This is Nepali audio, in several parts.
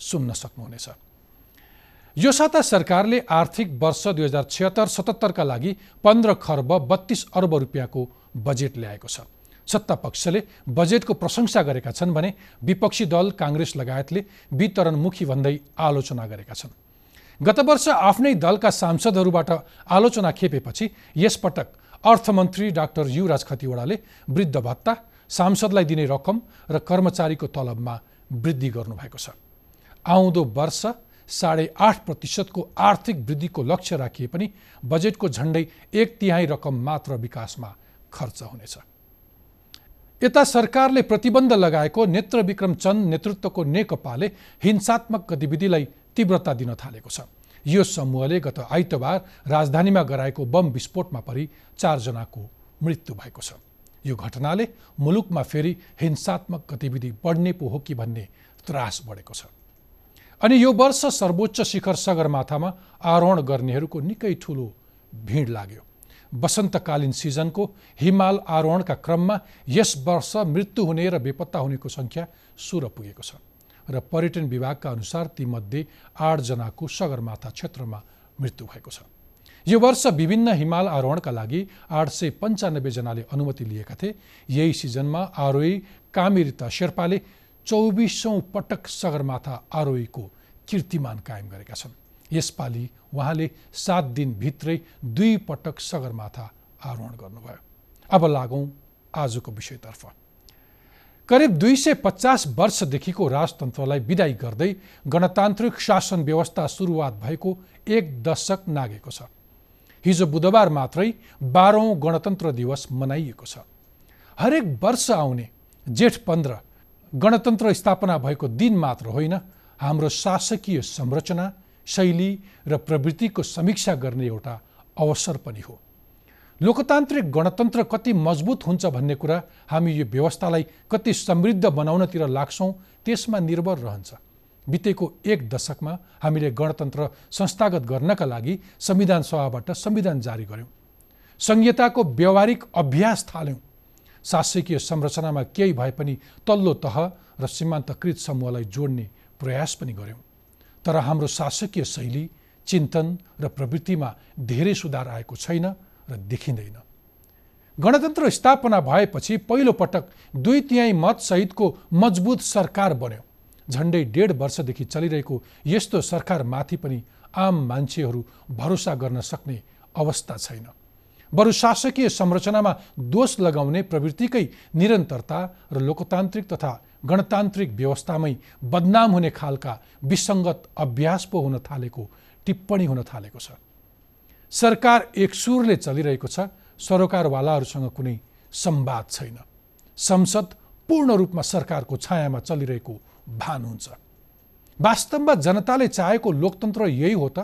सुन्न सक्नुहुनेछ। यो साता सरकारले आर्थिक वर्ष दुई हजार छिहत्तर सतहत्तरका लागि पन्ध्र खर्ब बत्तीस अर्ब रुपियाँको बजेट ल्याएको छ। सत्ता पक्षले बजेटको प्रशंसा गरेका छन् भने विपक्षी दल काङ्ग्रेस लगायतले वितरणमुखी भन्दै आलोचना गरेका छन्। गत वर्ष आफ्नै दलका सांसदहरूबाट आलोचना खेपेपछि यसपटक अर्थमन्त्री डाक्टर युवराज खतिवडाले वृद्ध भत्ता सांसदलाई दिने रकम र कर्मचारीको तलबमा वृद्धि गर्नुभएको छ। आउँदो वर्ष साढे आठ प्रतिशतको आर्थिक वृद्धिको लक्ष्य राखिए पनि बजेटको झन्डै एक तिहाई रकम मात्र विकासमा खर्च हुनेछ। यता सरकारले प्रतिबन्ध लगाएको नेत्र विक्रम चन्द नेतृत्वको नेकपाले हिंसात्मक गतिविधिलाई तीव्रता दिन थालेको छ। यो समूहले गत आइतबार राजधानीमा गराएको बम विस्फोटमा परि चारजनाको मृत्यु भएको छ। यो घटनाले मुलुकमा फेरि हिंसात्मक गतिविधि बढ्ने पो हो कि भन्ने त्रास बढेको छ। अनि यो वर्ष सर्वोच्च शिखर सगरमाथामा आरोहण गर्नेहरूको निकै ठुलो भिड लाग्यो। वसन्तकालीन सिजनको हिमाल आरोहणका क्रममा यस वर्ष मृत्यु हुने र बेपत्ता हुनेको सङ्ख्या सुर पुगेको छ र पर्यटन विभागका अनुसार तीमध्ये आठजनाको सगरमाथा क्षेत्रमा मृत्यु भएको छ। यो वर्ष विभिन्न हिमाल आरोहणका लागि आठ सय पन्चानब्बेजनाले अनुमति लिएका थिए। यही सिजनमा आरोही कामिरिता शेर्पाले चौबिसौँ पटक सगरमाथा आरोहीको कीर्तिमान कायम गरेका छन्। यसपालि उहाँले सात दिनभित्रै दुई पटक सगरमाथा आरोहण गर्नुभयो। अब लागौँ आजको विषयतर्फ। करिब दुई सय पचास वर्षदेखिको राजतन्त्रलाई विदाई गर्दै गणतान्त्रिक शासन व्यवस्था सुरुवात भएको एक दशक नागेको छ। हिजो बुधबार मात्रै बाह्रौँ गणतन्त्र दिवस मनाइएको छ। हरेक वर्ष आउने जेठ पन्ध्र गणतन्त्र स्थापना भएको दिन मात्र होइन हाम्रो शासकीय संरचना शैली र प्रवृत्तिको समीक्षा गर्ने एउटा अवसर पनि हो। लोकतान्त्रिक गणतन्त्र कति मजबुत हुन्छ भन्ने कुरा हामी यो व्यवस्थालाई कति समृद्ध बनाउनतिर लाग्छौँ त्यसमा निर्भर रहन्छ। बितेको एक दशकमा हामीले गणतन्त्र संस्थागत गर्नका लागि संविधान सभाबाट संविधान जारी गऱ्यौँ। संहिताको व्यवहारिक अभ्यास थाल्यौँ। शासकीय संरचनामा केही भए पनि तल्लो तह र सीमान्तकृत समूहलाई जोड्ने प्रयास पनि गऱ्यौँ। तर हाम्रो शासकीय शैली चिन्तन र प्रवृत्तिमा धेरै सुधार आएको छैन र देखिँदैन। गणतन्त्र स्थापना भएपछि पहिलोपटक दुई तिहाई मतसहितको मजबुत सरकार बन्यो। झन्डै डेढ वर्षदेखि चलिरहेको यस्तो सरकारमाथि पनि आम मान्छेहरू भरोसा गर्न सक्ने अवस्था छैन। बरु शासकीय संरचनामा दोष लगाउने प्रवृत्तिकै निरन्तरता र लोकतान्त्रिक तथा गणतान्त्रिक व्यवस्थामै बदनाम हुने खालका विसङ्गत अभ्यास पो हुन थालेको टिप्पणी हुन थालेको छ। सरकार एक सुरले चलिरहेको छ सरोकारवालाहरूसँग कुनै संवाद छैन। संसद पूर्ण रूपमा सरकारको छायामा चलिरहेको भान हुन्छ। वास्तवमा जनताले चाहेको लोकतन्त्र यही हो त?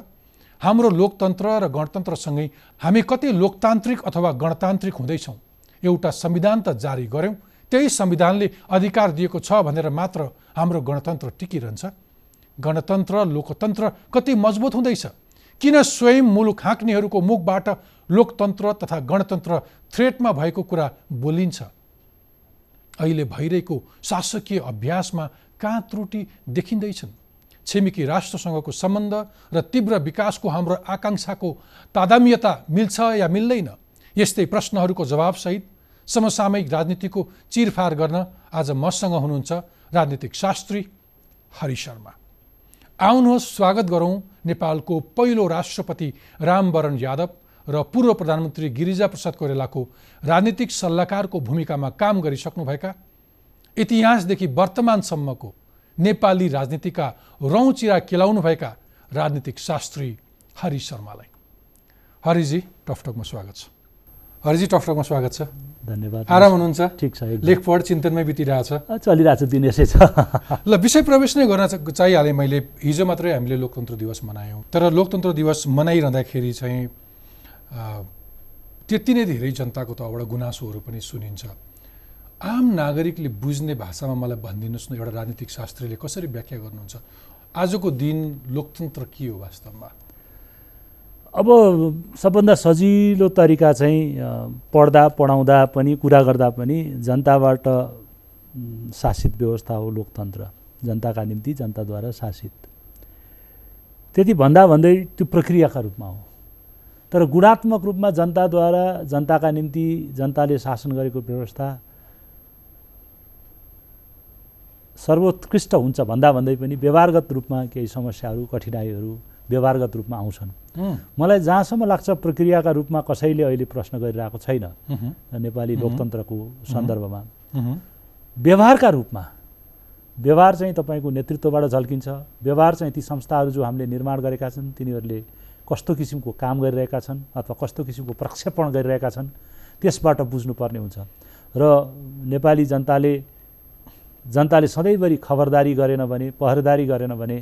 हाम्रो लोकतन्त्र र गणतन्त्रसँगै हामी कति लोकतान्त्रिक अथवा गणतान्त्रिक हुँदैछौँ एउटा संविधान त जारी गऱ्यौँ त्यही संविधानले अधिकार दिएको छ भनेर मात्र हाम्रो गणतन्त्र टिकिरहन्छ। गणतन्त्र लोकतन्त्र कति मजबुत हुँदैछ। किन स्वयं मुलुक हाँक्नेहरूको मुखबाट लोकतन्त्र तथा गणतन्त्र थ्रेटमा भएको कुरा बोलिन्छ? अहिले भइरहेको शासकीय अभ्यासमा कहाँ त्रुटि देखिँदैछन्? छिमेकी राष्ट्रसँगको सम्बन्ध र तीव्र विकासको हाम्रो आकाङ्क्षाको तादाम्यता मिल्छ या मिल्दैन यस्तै प्रश्नहरूको जवाबसहित समसामयिक राजनीतिको चिरफार गर्न आज मसँग हुनुहुन्छ राजनीतिक शास्त्री हरि शर्मा आउनुहोस् स्वागत गरौँ नेपालको पहिलो राष्ट्रपति रामवरण यादव र पूर्व प्रधानमन्त्री गिरिजा प्रसाद कोइरालाको राजनीतिक सल्लाहकारको भूमिकामा काम गरिसक्नुभएका इतिहासदेखि वर्तमानसम्मको नेपाली राजनीतिका रौँचिरा केलाउनुभएका राजनीतिक शास्त्री हरि शर्मालाई। हरिजी टकटकमा स्वागत छ। हरिजी टकटकमा स्वागत छ। धन्यवाद। आराम हुनुहुन्छ? ठिक छ लेखपढ चिन्तनमै बितिरहेछ। चलिरहेछ दिन यसै छ। ल विषय प्रवेश नै गर्न चाहिहालेँ मैले। हिजो मात्रै हामीले लोकतन्त्र दिवस मनायौँ। तर लोकतन्त्र दिवस मनाइरहँदाखेरि चाहिँ त्यति नै धेरै जनताको तर्फबाट गुनासोहरू पनि सुनिन्छ। आम नागरिकले बुझ्ने भाषामा मलाई भनिदिनुहोस् न एउटा राजनीतिक शास्त्रीले कसरी व्याख्या गर्नुहुन्छ? आजको दिन लोकतन्त्र के हो वास्तवमा? अब सबभन्दा सजिलो तरिका चाहिँ पढ्दा पढाउँदा पनि कुरा गर्दा पनि जनताबाट शासित व्यवस्था हो लोकतन्त्र। जनताका निम्ति जनताद्वारा शासित। त्यति भन्दा भन्दै त्यो प्रक्रियाका रूपमा हो। तर गुणात्मक रूपमा जनताद्वारा जनताका निम्ति जनताले शासन गरेको व्यवस्था सर्वोत्कृष्ट हुन्छ भन्दा भन्दै पनि व्यवहारगत रूपमा केही समस्याहरू कठिनाइहरू व्यवहारगत रूपमा आउँछन्। मलाई जहाँसम्म लाग्छ प्रक्रियाका रूपमा कसैले अहिले प्रश्न गरिरहेको छैन। नेपाली लोकतन्त्रको सन्दर्भमा। व्यवहारका रूपमा व्यवहार चाहिँ तपाईँको नेतृत्वबाट झल्किन्छ। व्यवहार चाहिँ ती संस्थाहरू जो हामीले निर्माण गरेका छन् तिनीहरूले कस्तो किसिमको काम गरिरहेका छन् अथवा कस्तो किसिमको प्रक्षेपण गरिरहेका छन् त्यसबाट बुझ्नुपर्ने हुन्छ। र नेपाली जनताले जनताले सधैँभरि खबरदारी गरेन भने पहरेदारी गरेन भने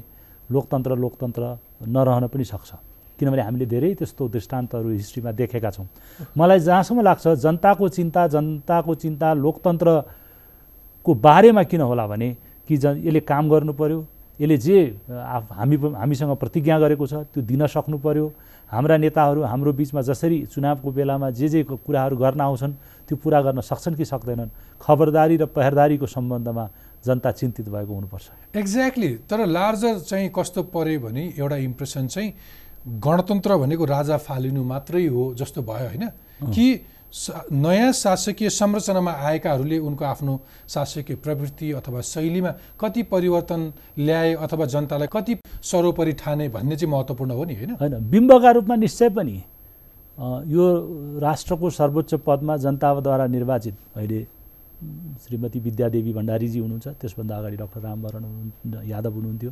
लोकतन्त्र लोकतन्त्र नरहन पनि सक्छ। किनभने हामीले धेरै त्यस्तो दृष्टान्तहरू हिस्ट्रीमा देखेका छौँ। मलाई जहाँसम्म लाग्छ जनताको चिन्ता जनताको चिन्ता लोकतन्त्रको बारेमा किन होला भने कि जन यसले काम गर्नु पर्यो यसले जे हामी हामीसँग प्रतिज्ञा गरेको छ त्यो दिन सक्नु पर्यो। हाम्रा नेताहरू हाम्रो बिचमा जसरी चुनावको बेलामा जे जे कुराहरू गर्न आउँछन् त्यो पुरा गर्न सक्छन् कि सक्दैनन् खबरदारी र पहरदारीको सम्बन्धमा जनता चिन्तित भएको हुनुपर्छ। एक्ज्याक्टली तर लार्जर चाहिँ कस्तो पर्यो भने एउटा इम्प्रेसन चाहिँ गणतन्त्र भनेको राजा फालिनु मात्रै हो जस्तो भयो होइन? कि सा- नयाँ शासकीय संरचनामा आएकाहरूले उनको आफ्नो शासकीय प्रवृत्ति अथवा शैलीमा कति परिवर्तन ल्याए अथवा जनतालाई कति सर्वोपरि ठाने भन्ने चाहिँ महत्त्वपूर्ण हो नि होइन? होइन बिम्बका रूपमा निश्चय पनि यो राष्ट्रको सर्वोच्च पदमा जनताद्वारा निर्वाचित अहिले श्रीमती विद्यादेवी भण्डारीजी हुनुहुन्छ त्यसभन्दा अगाडि डाक्टर रामवरण यादव हुनुहुन्थ्यो।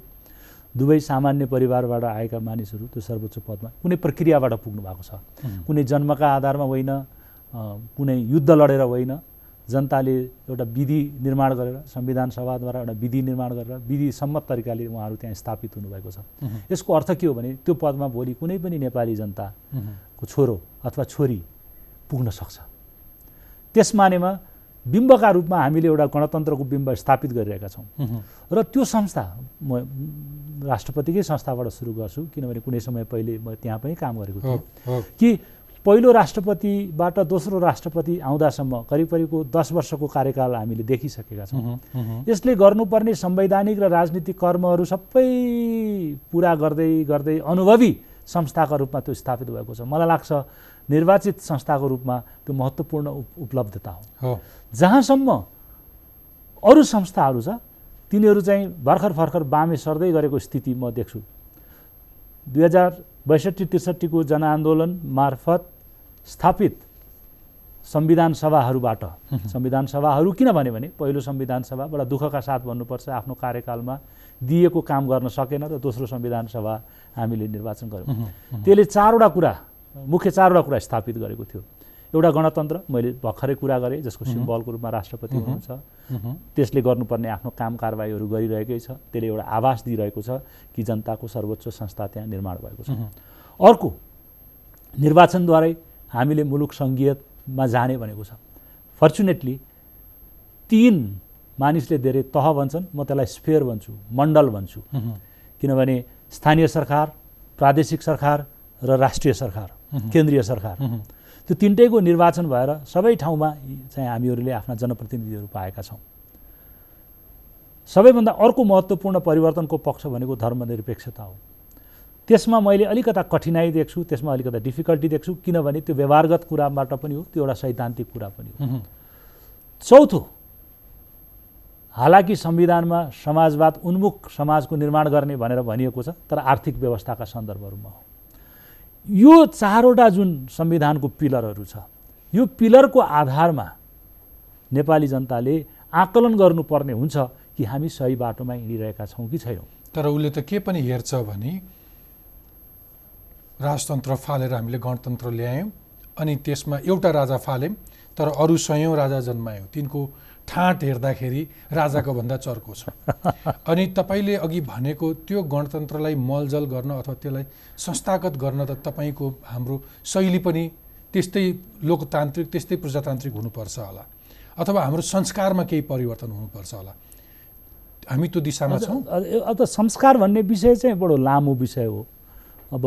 दुवै सामान्य परिवारबाट आएका मानिसहरू त्यो सर्वोच्च पदमा कुनै प्रक्रियाबाट पुग्नु भएको छ। कुनै जन्मका आधारमा होइन कुनै युद्ध लडेर होइन। जनताले एउटा विधि निर्माण गरेर संविधान सभाद्वारा एउटा विधि निर्माण गरेर विधि सम्मत तरिकाले उहाँहरू त्यहाँ स्थापित हुनुभएको छ। यसको अर्थ के हो भने त्यो पदमा भोलि कुनै पनि नेपाली जनताको छोरो अथवा छोरी पुग्न सक्छ। त्यस मानेमा बिम्बका रूपमा हामीले एउटा गणतन्त्रको बिम्ब स्थापित गरिरहेका छौँ। र त्यो संस्था म राष्ट्रपतिकै संस्थाबाट सुरु गर्छु किनभने कुनै समय पहिले म त्यहाँ पनि काम गरेको थिएँ। कि पहिलो राष्ट्रपतिबाट दोस्रो राष्ट्रपति आउँदासम्म करिब करिबको दस वर्षको कार्यकाल हामीले देखिसकेका छौँ। यसले गर्नुपर्ने संवैधानिक र राजनीतिक कर्महरू सबै पुरा गर्दै गर्दै अनुभवी संस्थाका रूपमा त्यो स्थापित भएको छ। मलाई लाग्छ निर्वाचित संस्थाको रूपमा त्यो महत्त्वपूर्ण उप- उपलब्धता हो। हो। जहाँसम्म अरू संस्थाहरू छ तिनीहरू चाहिँ भर्खर भर्खर बामे सर्दै गरेको स्थिति म देख्छु। दुई हजार बैसठी त्रिसठीको जनआन्दोलन मार्फत स्थापित संविधान सभाहरूबाट। संविधान सभाहरू किन भन्यो भने पहिलो संविधान सभा बडा दुःखका साथ भन्नुपर्छ आफ्नो कार्यकालमा दिएको काम गर्न सकेन र दोस्रो संविधान सभा हामीले निर्वाचन गऱ्यौँ त्यसले चारवटा कुरा मुख्य चारवटा कुरा स्थापित गरेको थियो। एउटा गणतन्त्र मैले भर्खरै कुरा गरेँ जसको सिम्बलको रूपमा राष्ट्रपति हुनुहुन्छ। त्यसले गर्नुपर्ने आफ्नो काम कारवाहीहरू गरिरहेकै छ। त्यसले एउटा आभास दिइरहेको छ कि जनताको सर्वोच्च संस्था त्यहाँ निर्माण भएको छ। अर्को निर्वाचनद्वारै हामीले मुलुक सङ्घीयमा जाने भनेको छ। फर्चुनेटली तिन मानिसले धेरै तह भन्छन्। म त्यसलाई स्फेयर भन्छु मण्डल भन्छु। किनभने स्थानीय सरकार प्रादेशिक सरकार र राष्ट्रिय सरकार केन्द्रीय सरकार। त्यो तिनटैको निर्वाचन भएर सबै ठाउँमा चाहिँ हामीहरूले आफ्ना जनप्रतिनिधिहरू पाएका छौँ। सबैभन्दा अर्को महत्त्वपूर्ण परिवर्तनको पक्ष भनेको धर्मनिरपेक्षता हो। त्यसमा मैले अलिकता कठिनाइ देख्छु त्यसमा अलिकता डिफिकल्टी देख्छु किनभने त्यो व्यवहारगत कुराबाट पनि हो त्यो एउटा सैद्धान्तिक कुरा पनि हो। चौथो हालाकि संविधानमा समाजवाद उन्मुख समाजको निर्माण गर्ने भनेर भनिएको छ तर आर्थिक व्यवस्थाका सन्दर्भहरूमा हो। यो चारवटा जुन संविधानको पिलरहरू छ यो पिलरको आधारमा नेपाली जनताले आकलन गर्नुपर्ने हुन्छ कि हामी सही बाटोमा हिँडिरहेका छौँ कि छैनौँ। तर उसले त के पनि हेर्छ भने राजतन्त्र फालेर हामीले गणतन्त्र ल्यायौँ अनि त्यसमा एउटा राजा फालेम तर अरू सयौँ राजा जन्मायो। तिनको ठाँट हेर्दाखेरि राजाको भन्दा चर्को छ। अनि तपाईँले अघि भनेको त्यो गणतन्त्रलाई मलजल गर्न अथवा त्यसलाई संस्थागत गर्न त तपाईँको हाम्रो शैली पनि त्यस्तै लोकतान्त्रिक त्यस्तै प्रजातान्त्रिक हुनुपर्छ होला। अथवा हाम्रो संस्कारमा केही परिवर्तन हुनुपर्छ होला। हामी त्यो दिशामा छौँ? अब संस्कार भन्ने विषय चाहिँ बडो लामो विषय हो। अब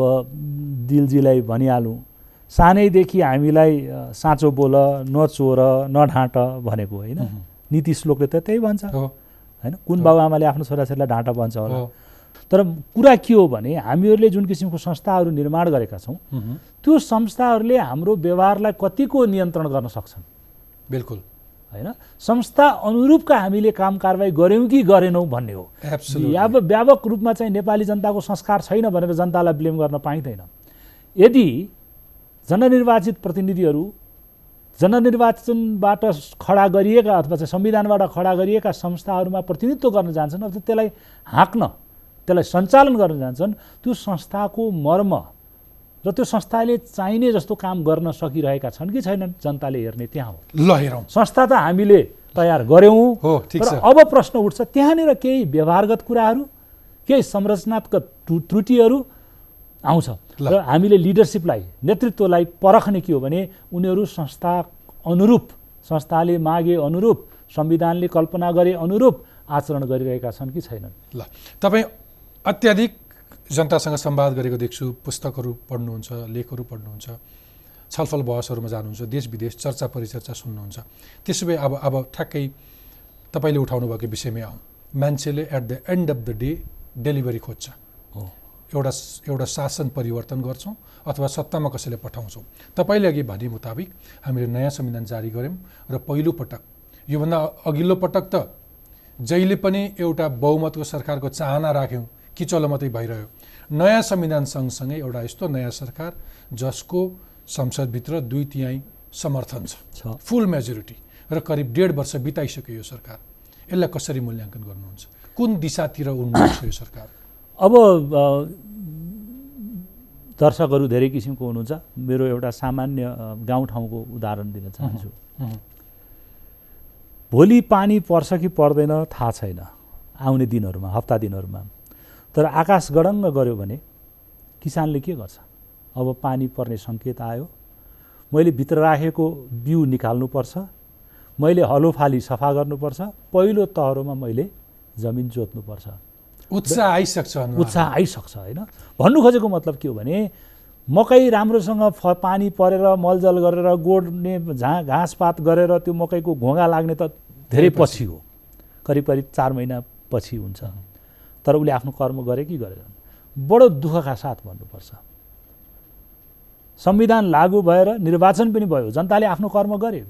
दिलजीलाई भनिहालौँ सानैदेखि हामीलाई साँचो बोल नचोर नढाँट भनेको होइन। नीति श्लोकले त त्यही भन्छ। होइन? कुन बाबुआमाले आफ्नो छोराछोरीलाई ढाँटा भन्छ होला। तर कुरा के हो भने हामीहरूले जुन किसिमको संस्थाहरू निर्माण गरेका छौँ त्यो संस्थाहरूले हाम्रो व्यवहारलाई कतिको नियन्त्रण गर्न सक्छन्। बिल्कुल। होइन? संस्था अनुरूपका हामीले काम कारवाही गऱ्यौँ कि गरेनौँ भन्ने हो। व्याप व्यापक रूपमा चाहिँ नेपाली जनताको संस्कार छैन भनेर जनतालाई ब्लेम गर्न पाइँदैन। यदि जननिर्वाचित प्रतिनिधिहरू जननिर्वाचनबाट खडा गरिएका अथवा चाहिँ संविधानबाट खडा गरिएका संस्थाहरूमा प्रतिनिधित्व गर्न जान्छन् अथवा त्यसलाई हाँक्न त्यसलाई सञ्चालन गर्न जान्छन् त्यो संस्थाको मर्म र त्यो संस्थाले चाहिने जस्तो काम गर्न सकिरहेका छन् कि छैनन् जनताले हेर्ने त्यहाँ हो। ल हेरौँ। संस्था त हामीले तयार गऱ्यौँ हो ठिक छ। अब प्रश्न उठ्छ त्यहाँनिर केही व्यवहारगत कुराहरू केही संरचनात्मक त्रुटिहरू आउँछ। र हामीले लिडरसिपलाई नेतृत्वलाई परख्ने के हो भने उनीहरू संस्था अनुरूप संस्थाले मागे अनुरूप संविधानले कल्पना गरे अनुरूप आचरण गरिरहेका छन् कि छैनन्। ल। तपाईँ अत्याधिक जनतासँग संवाद गरेको देख्छु पुस्तकहरू पढ्नुहुन्छ लेखहरू पढ्नुहुन्छ छलफल बहसहरूमा जानुहुन्छ देश विदेश चर्चा परिचर्चा सुन्नुहुन्छ। त्यसो भए अब अब ठ्याक्कै तपाईँले उठाउनु भएको विषयमै आउँ। मान्छेले at the end of the day delivery खोज्छ। एउटा एउटा शासन परिवर्तन गर्छौँ अथवा सत्तामा कसैले पठाउँछौँ। तपाईँले अघि भने मुताबिक हामीले नयाँ संविधान जारी गऱ्यौँ र पहिलो पटक योभन्दा अघिल्लो पटक त जहिले पनि एउटा बहुमतको सरकारको चाहना राख्यौँ कि चलो मात्रै भइरह्यो। नयाँ संविधान सँगसँगै एउटा यस्तो नयाँ सरकार जसको संसदभित्र दुई तिहाई समर्थन छ। फुल मेजोरिटी र करिब डेढ वर्ष बिताइसक्यो यो सरकार। यसलाई कसरी मूल्याङ्कन गर्नुहुन्छ? कुन दिशातिर उड्नुहुन्छ यो सरकार? अब दर्शकहरू धेरै किसिमको हुनुहुन्छ। मेरो एउटा सामान्य गाउँठाउँको उदाहरण दिन चाहन्छु। भोलि पानी पर्छ कि पर्दैन थाहा छैन आउने दिनहरूमा हप्ता दिनहरूमा। तर आकाश गडङ्ग गऱ्यो भने किसानले के गर्छ? अब पानी पर्ने सङ्केत आयो। मैले भित्र राखेको बिउ निकाल्नुपर्छ। मैले हलो फाली सफा गर्नुपर्छ। पहिलो तहरोमा मैले जमिन जोत्नुपर्छ। उत्साह आइसक्छ उत्साह आइसक्छ होइन? भन्नु खोजेको मतलब के हो भने मकै राम्रोसँग फ पानी परेर मलजल गरेर गोड्ने झा घाँसपात गरेर त्यो मकैको घोगा लाग्ने त धेरै पछि हो। करिब करिब चार महिना पछि हुन्छ। तर उसले आफ्नो कर्म गरे कि गरेन? बडो दुःखका साथ भन्नुपर्छ। संविधान लागू भएर निर्वाचन पनि भयो। जनताले आफ्नो कर्म गर्यो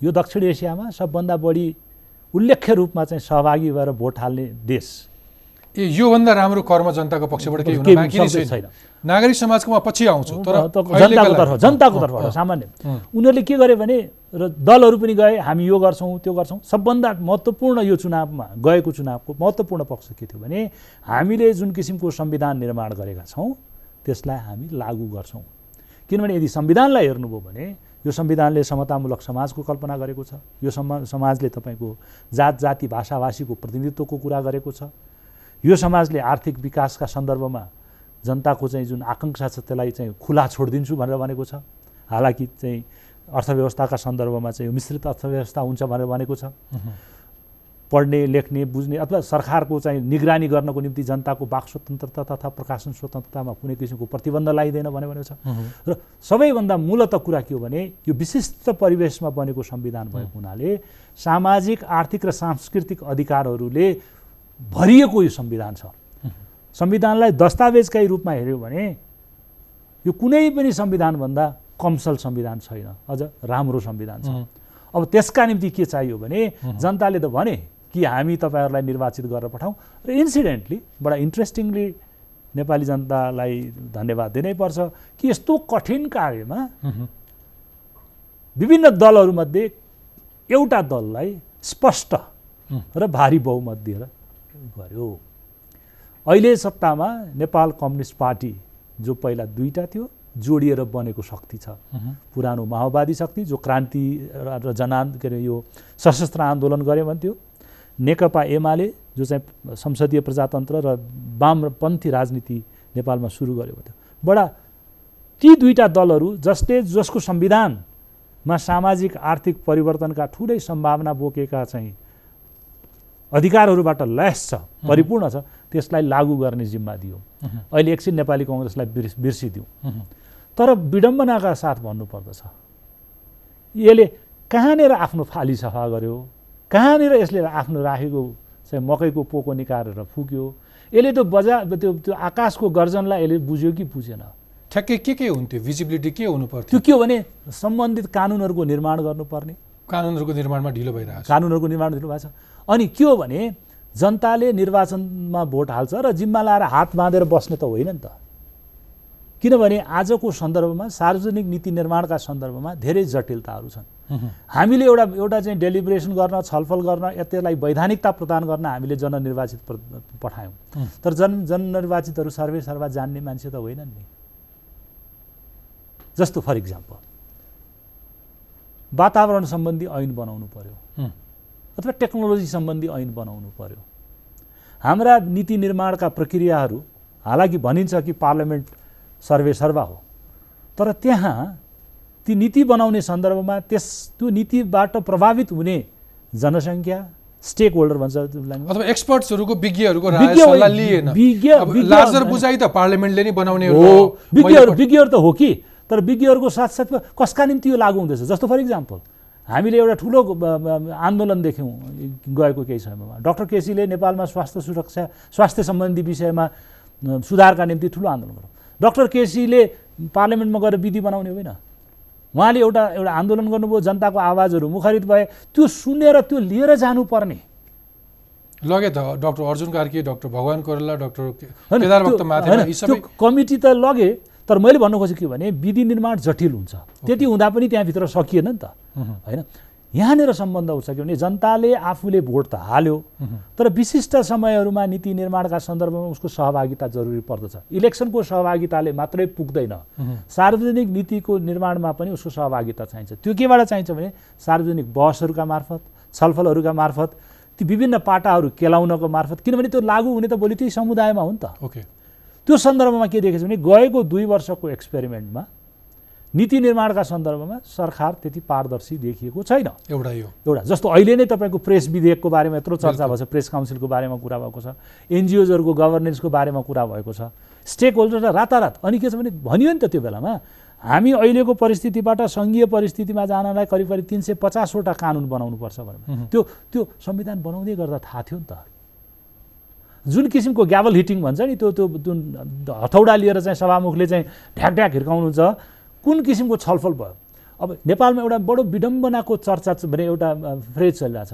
यो दक्षिण एसियामा सबभन्दा बढी उल्लेख्य रूपमा चाहिँ सहभागी भएर भोट हाल्ने देश। ए योभन्दा राम्रो कर्म जनताको पक्षबाट केही हुन बाँकी नै छैन। नागरिक समाजको म पछि आउँछु तर जनताको तर्फ जनताको तर्फबाट सामान्य। उनीहरूले के गरे भने र दलहरू पनि गए हामी यो गर्छौँ त्यो गर्छौँ सबभन्दा महत्त्वपूर्ण यो चुनावमा गएको चुनावको महत्त्वपूर्ण पक्ष के थियो भने हामीले जुन किसिमको संविधान निर्माण गरेका छौँ त्यसलाई हामी लागू गर्छौँ। किनभने यदि संविधानलाई हेर्नुभयो भने यो संविधानले समतामूलक समाजको कल्पना गरेको छ। यो समा समाजले तपाईँको जात जाति भाषाभाषीको प्रतिनिधित्वको कुरा गरेको छ। यो समाजले आर्थिक विकासका सन्दर्भमा जनताको चाहिँ जुन आकाङ्क्षा छ त्यसलाई चाहिँ खुला छोडिदिन्छु भनेर भनेको छ। हालाकि चाहिँ अर्थव्यवस्थाका सन्दर्भमा चाहिँ मिश्रित अर्थव्यवस्था हुन्छ भनेर भनेको छ। पढ्ने लेख्ने बुझ्ने अथवा सरकारको चाहिँ निगरानी गर्नको निम्ति जनताको वाक स्वतन्त्रता तथा प्रकाशन स्वतन्त्रतामा कुनै किसिमको प्रतिबन्ध लगाइँदैन भने भनेको छ। र सबैभन्दा मूलत कुरा के हो भने यो विशिष्ट परिवेशमा बनेको संविधान भएको हुनाले सामाजिक आर्थिक र सांस्कृतिक अधिकारहरूले भरिएको यो संविधान छ। संविधानलाई दस्तावेजकै रूपमा हेऱ्यो भने यो कुनै पनि संविधानभन्दा कमसल संविधान छैन। अझ राम्रो संविधान छ। अब त्यसका निम्ति के चाहियो भने जनताले त भने कि हामी तपाईँहरूलाई निर्वाचित गरेर पठाउँ र इन्सिडेन्टली बडा इन्ट्रेस्टिङली नेपाली जनतालाई धन्यवाद दिनैपर्छ कि यस्तो कठिन कार्यमा विभिन्न दलहरूमध्ये एउटा दललाई स्पष्ट र भारी बहुमत दिएर गर्यो। अहिले सत्तामा नेपाल कम्युनिस्ट पार्टी जो पहिला दुईवटा थियो जोडिएर बनेको शक्ति छ। पुरानो माओवादी शक्ति जो क्रान्ति र जनान् के अरे यो सशस्त्र आन्दोलन गऱ्यो भन्थ्यो। नेकपा एमाले जो चाहिँ संसदीय प्रजातन्त्र र वामपन्थी राजनीति नेपालमा सुरु गर्यो भन्थ्यो बडा ती दुईवटा दलहरू जसले जसको संविधानमा सामाजिक आर्थिक परिवर्तनका ठुलै सम्भावना बोकेका चाहिँ अधिकारहरूबाट लयस छ परिपूर्ण छ त्यसलाई लागू गर्ने जिम्मा दियो। अहिले एकछिन नेपाली कङ्ग्रेसलाई बिर्स बिर्सिदिउँ तर विडम्बनाका साथ भन्नुपर्दछ यसले कहाँनिर आफ्नो फाली सफा गर्यो? कहाँनिर यसले आफ्नो राखेको चाहिँ मकैको पोको निकालेर फुक्यो? यसले त बजार त्यो त्यो आकाशको गर्जनलाई यसले बुझ्यो कि बुझेन? ठ्याक्कै के के हुन्थ्यो? भिजिबिलिटी के हुनु पर्थ्यो त्यो के हो भने सम्बन्धित कानुनहरूको निर्माण गर्नुपर्ने। कानुनहरूको निर्माणमा ढिलो भइरहेको छ। कानुनहरूको निर्माण दिनुभएको छ। अनि के हो भने जनताले निर्वाचनमा भोट हाल्छ र जिम्मा लाएर हात बाँधेर बस्ने त होइन नि त। किनभने आजको सन्दर्भमा सार्वजनिक नीति निर्माणका सन्दर्भमा धेरै जटिलताहरू छन्। हामीले एउटा एउटा चाहिँ डेलिब्रेसन गर्न छलफल गर्न त्यसलाई वैधानिकता प्रदान गर्न हामीले जननिर्वाचित पठायौँ। तर जन जननिर्वाचितहरू सर्वे सर्वा जान्ने मान्छे त होइनन् नि। जस्तो फर इक्जाम्पल वातावरण सम्बन्धी ऐन बनाउनु पर्यो। अथवा टेक्नोलोजी सम्बन्धी ऐन बनाउनु पर्यो। हाम्रा नीति निर्माणका प्रक्रियाहरू हालाकि भनिन्छ कि पार्लियामेन्ट सर्वे सर्वा हो तर त्यहाँ ती नीति बनाउने सन्दर्भमा त्यस त्यो नीतिबाट प्रभावित हुने जनसङ्ख्या स्टेक होल्डर भन्छ अथवा एक्सपर्ट्सहरूको विज्ञहरूको लार्जर बुझाइ त पार्लियामेन्टले नै बनाउने हो। विज्ञहरू विज्ञहरू त हो कि? तर विज्ञहरूको साथसाथमा कसका निम्ति यो लागु हुँदैछ? जस्तो फर इक्जाम्पल हामीले एउटा ठुलो आन्दोलन देख्यौँ गएको केही समयमा। डक्टर केसीले नेपालमा स्वास्थ्य सुरक्षा स्वास्थ्य सम्बन्धी विषयमा सुधारका निम्ति ठुलो आन्दोलन गर्यो। डक्टर केसीले पार्लियामेन्टमा गएर विधि बनाउने होइन। उहाँले एउटा एउटा आन्दोलन गर्नुभयो जनताको आवाजहरू मुखरित भए त्यो सुनेर त्यो लिएर जानुपर्ने। लगे त डक्टर अर्जुन कार्की डाक्टर भगवान् कोरेला डाक्टर कमिटी त लगे तर मैले भन्नु खोजेको के भने विधि निर्माण जटिल हुन्छ। त्यति हुँदा पनि त्यहाँभित्र सकिएन नि त। होइन? यहाँनिर सम्बन्ध उठ्छ के भने जनताले आफूले भोट त हाल्यो तर विशिष्ट समयहरूमा नीति निर्माणका सन्दर्भमा उसको सहभागिता जरुरी पर्दछ। इलेक्सनको सहभागिताले मात्रै पुग्दैन। सार्वजनिक नीतिको निर्माणमा पनि उसको सहभागिता चाहिन्छ। त्यो केबाट चाहिन्छ भने सार्वजनिक बहसहरूका मार्फत छलफलहरूका मार्फत ती विभिन्न पाटाहरू केलाउनको मार्फत किनभने त्यो लागू हुने त भोलि त्यही समुदायमा हो नि त। ओके। त्यो सन्दर्भमा के देखेको छ भने गएको दुई वर्षको एक्सपेरिमेन्टमा नीति निर्माणका सन्दर्भमा सरकार त्यति पारदर्शी देखिएको छैन। एउटा यो एउटा जस्तो अहिले नै तपाईँको प्रेस विधेयकको बारेमा यत्रो चर्चा भएको छ प्रेस काउन्सिलको बारेमा कुरा भएको छ एनजिओजहरूको गभर्नेन्सको बारेमा कुरा भएको छ स्टेक होल्डर रातारात। अनि के छ भने भनियो नि त त्यो बेलामा हामी अहिलेको परिस्थितिबाट सङ्घीय परिस्थितिमा जानलाई करिब करिब तिन सय पचासवटा कानुन बनाउनुपर्छ भनेर। त्यो त्यो संविधान बनाउँदै गर्दा थाहा थियो नि त। जुन किसिमको ग्याबल हिटिङ भन्छ नि त्यो त्यो जुन हथौडा लिएर चाहिँ सभामुखले चाहिँ ढ्याक ढ्याक हिर्काउनुहुन्छ कुन किसिमको छलफल भयो? अब नेपालमा एउटा बडो विडम्बनाको चर्चा भने एउटा फ्रेज चलिरहेछ।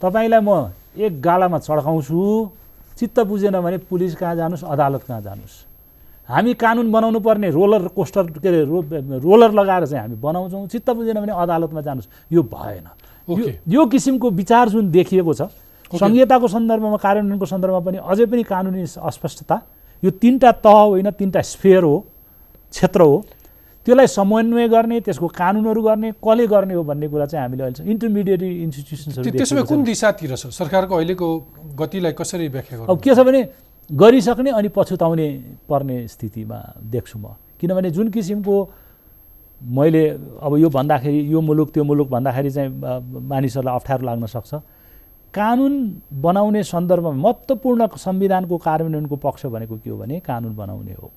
तपाईँलाई म एक गालामा चड्काउँछु चित्त बुझेन भने पुलिस कहाँ जानुहोस् अदालत कहाँ जानुहोस् हामी कानुन बनाउनु पर्ने रोलर कोस्टर के अरे रो रोलर लगाएर चाहिँ हामी बनाउँछौँ चित्त बुझेन भने अदालतमा जानुहोस् यो भएन। यो किसिमको विचार जुन देखिएको छ सङ्घीयताको सन्दर्भमा कार्यान्वयनको सन्दर्भमा पनि अझै पनि कानुनी अस्पष्टता। यो तिनवटा तह होइन तिनवटा स्फेयर हो क्षेत्र हो। त्यसलाई समन्वय गर्ने त्यसको कानुनहरू गर्ने कसले गर्ने हो भन्ने कुरा चाहिँ हामीले अहिले इन्टरमिडिएट इन्स्टिट्युसन्सहरू त्यसमा कुन दिशातिर छ? सरकारको अहिलेको गतिलाई कसरी व्याख्या अब के छ भने गरिसक्ने अनि पछुताउने पर्ने स्थितिमा देख्छु म। किनभने जुन किसिमको मैले अब यो भन्दाखेरि यो मुलुक त्यो मुलुक भन्दाखेरि चाहिँ मानिसहरूलाई अप्ठ्यारो लाग्न सक्छ। कानुन बनाउने सन्दर्भमा महत्त्वपूर्ण संविधानको कार्यान्वयनको पक्ष भनेको के हो भने कानुन बनाउने हो।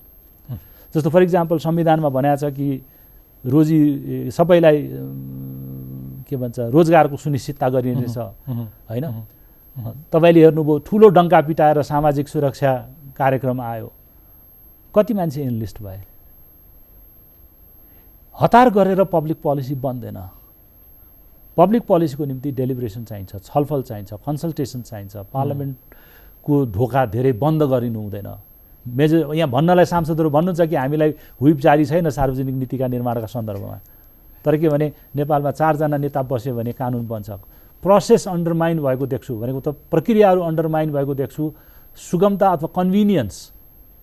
जस्तो फर इक्जाम्पल संविधानमा भनेको छ कि रोजी सबैलाई के भन्छ रोजगारको सुनिश्चितता गरिनेछ होइन? तपाईँले हेर्नुभयो ठुलो डङ्का पिटाएर सामाजिक सुरक्षा कार्यक्रम आयो। कति मान्छे इन्लिस्ट भए? हतार गरेर पब्लिक पोलिसी बन्दैन। पब्लिक पोलिसीको निम्ति डेलिब्रेसन चाहिन्छ छलफल चाहिन्छ कन्सल्टेसन चाहिन्छ पार्लियामेन्टको ढोका धेरै बन्द गरिनु हुँदैन। मेजर यहाँ भन्नलाई सांसदहरू भन्नुहुन्छ कि हामीलाई हुइप जारी छैन सार्वजनिक नीतिका निर्माणका सन्दर्भमा। तर के भने नेपालमा चारजना नेता बस्यो भने कानुन बन्छ। प्रोसेस अन्डरमाइन भएको देख्छु भनेको त प्रक्रियाहरू अन्डरमाइन भएको देख्छु सुगमता अथवा कन्भिनियन्स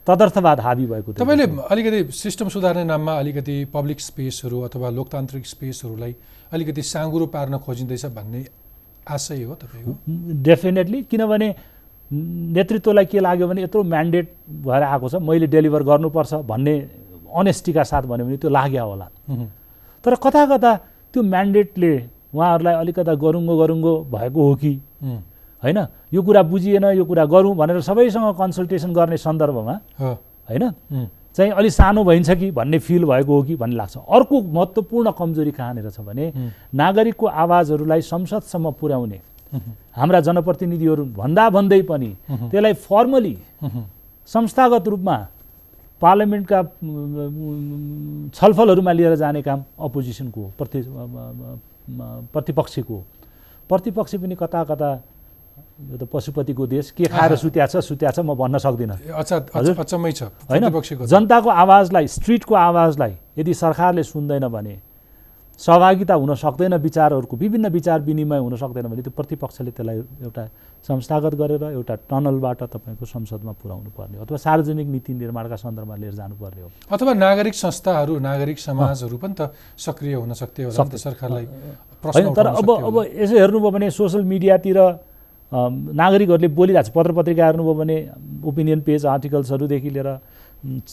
तदर्थवाद हाबी भएको तपाईँले। अलिकति सिस्टम सुधार्ने नाममा अलिकति पब्लिक स्पेसहरू अथवा लोकतान्त्रिक स्पेसहरूलाई अलिकति साँगुरो पार्न खोजिँदैछ भन्ने आशय हो तपाईँको? डेफिनेटली किनभने नेतृत्वलाई के लाग्यो भने यत्रो म्यान्डेट भएर आएको छ मैले डेलिभर गर्नुपर्छ भन्ने अनेस्टीका साथ भन्यो भने त्यो लाग्यो होला। तर कता कता त्यो म्यान्डेटले उहाँहरूलाई अलिकता गरुङ्गो गरुङ्गो भएको हो कि? होइन? यो कुरा बुझिएन यो कुरा गरौँ भनेर सबैसँग कन्सल्टेसन गर्ने सन्दर्भमा होइन? चाहिँ अलि सानो भइन्छ कि भन्ने फिल भएको हो कि भन्ने लाग्छ। अर्को महत्त्वपूर्ण कमजोरी कहाँनिर छ भने नागरिकको आवाजहरूलाई संसदसम्म पुर्याउने। हाम्रा जनप्रतिनिधिहरू भन्दा भन्दै पनि त्यसलाई फर्मली संस्थागत रूपमा पार्लियामेन्टका छलफलहरूमा लिएर जाने काम अपोजिसनको हो, प्रति प्रतिपक्षीको हो। प्रतिपक्षी पनि कता कता यो त पशुपतिको देश। के खाएर। सुत्या छ सुत्या छ म भन्न सक्दिनँ। अचम्मै छ होइन। जनताको आवाजलाई स्ट्रिटको आवाजलाई यदि सरकारले सुन्दैन भने सहभागिता हुन सक्दैन विचारहरूको विभिन्न विचार विनिमय हुन सक्दैन भने त्यो प्रतिपक्षले त्यसलाई एउटा संस्थागत गरेर एउटा टनलबाट तपाईँको संसदमा पुर्याउनु पर्ने हो अथवा सार्वजनिक नीति निर्माणका सन्दर्भमा लिएर जानुपर्ने हो। अथवा नागरिक संस्थाहरू नागरिक समाजहरू पनि त सक्रिय हुन सक्थे होला नि त सरकारलाई होइन तर अब अब। यसो हेर्नुभयो भने सोसियल मिडियातिर नागरिकहरूले बोलिरहेको छ। पत्र पत्रिका हेर्नुभयो भने ओपिनियन पेज आर्टिकल्सहरूदेखि लिएर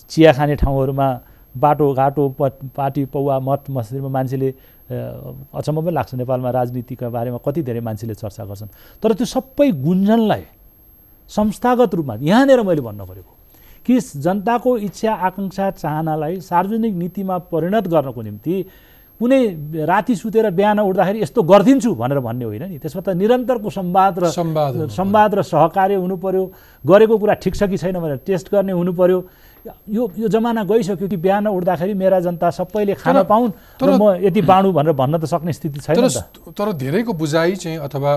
चिया खाने ठाउँहरूमा बाटोघाटो प पार्टी पौवा मठ मस्जिदमा मान्छेले अचम्म पनि लाग्छ। नेपालमा राजनीतिका बारेमा कति धेरै मान्छेले चर्चा गर्छन्। तर त्यो सबै गुन्जनलाई संस्थागत रूपमा यहाँनिर मैले भन्न खोजेको कि जनताको इच्छा आकाङ्क्षा चाहनालाई सार्वजनिक नीतिमा परिणत गर्नको निम्ति कुनै राति सुतेर बिहान उठ्दाखेरि यस्तो गरिदिन्छु भनेर भन्ने होइन नि। त्यसमा त निरन्तरको संवाद र संवाद र सहकार्य हुनु पर्यो गरेको कुरा ठिक छ कि छैन भनेर टेस्ट गर्ने हुनु पर्यो। यो यो जमाना गइसक्यो कि बिहान उठ्दाखेरि मेरा जनता सबैले खान पाउन् तर- म यति बाँडु भनेर भन्न त सक्ने स्थिति छैन तर त। धेरैको बुझाइ चाहिँ अथवा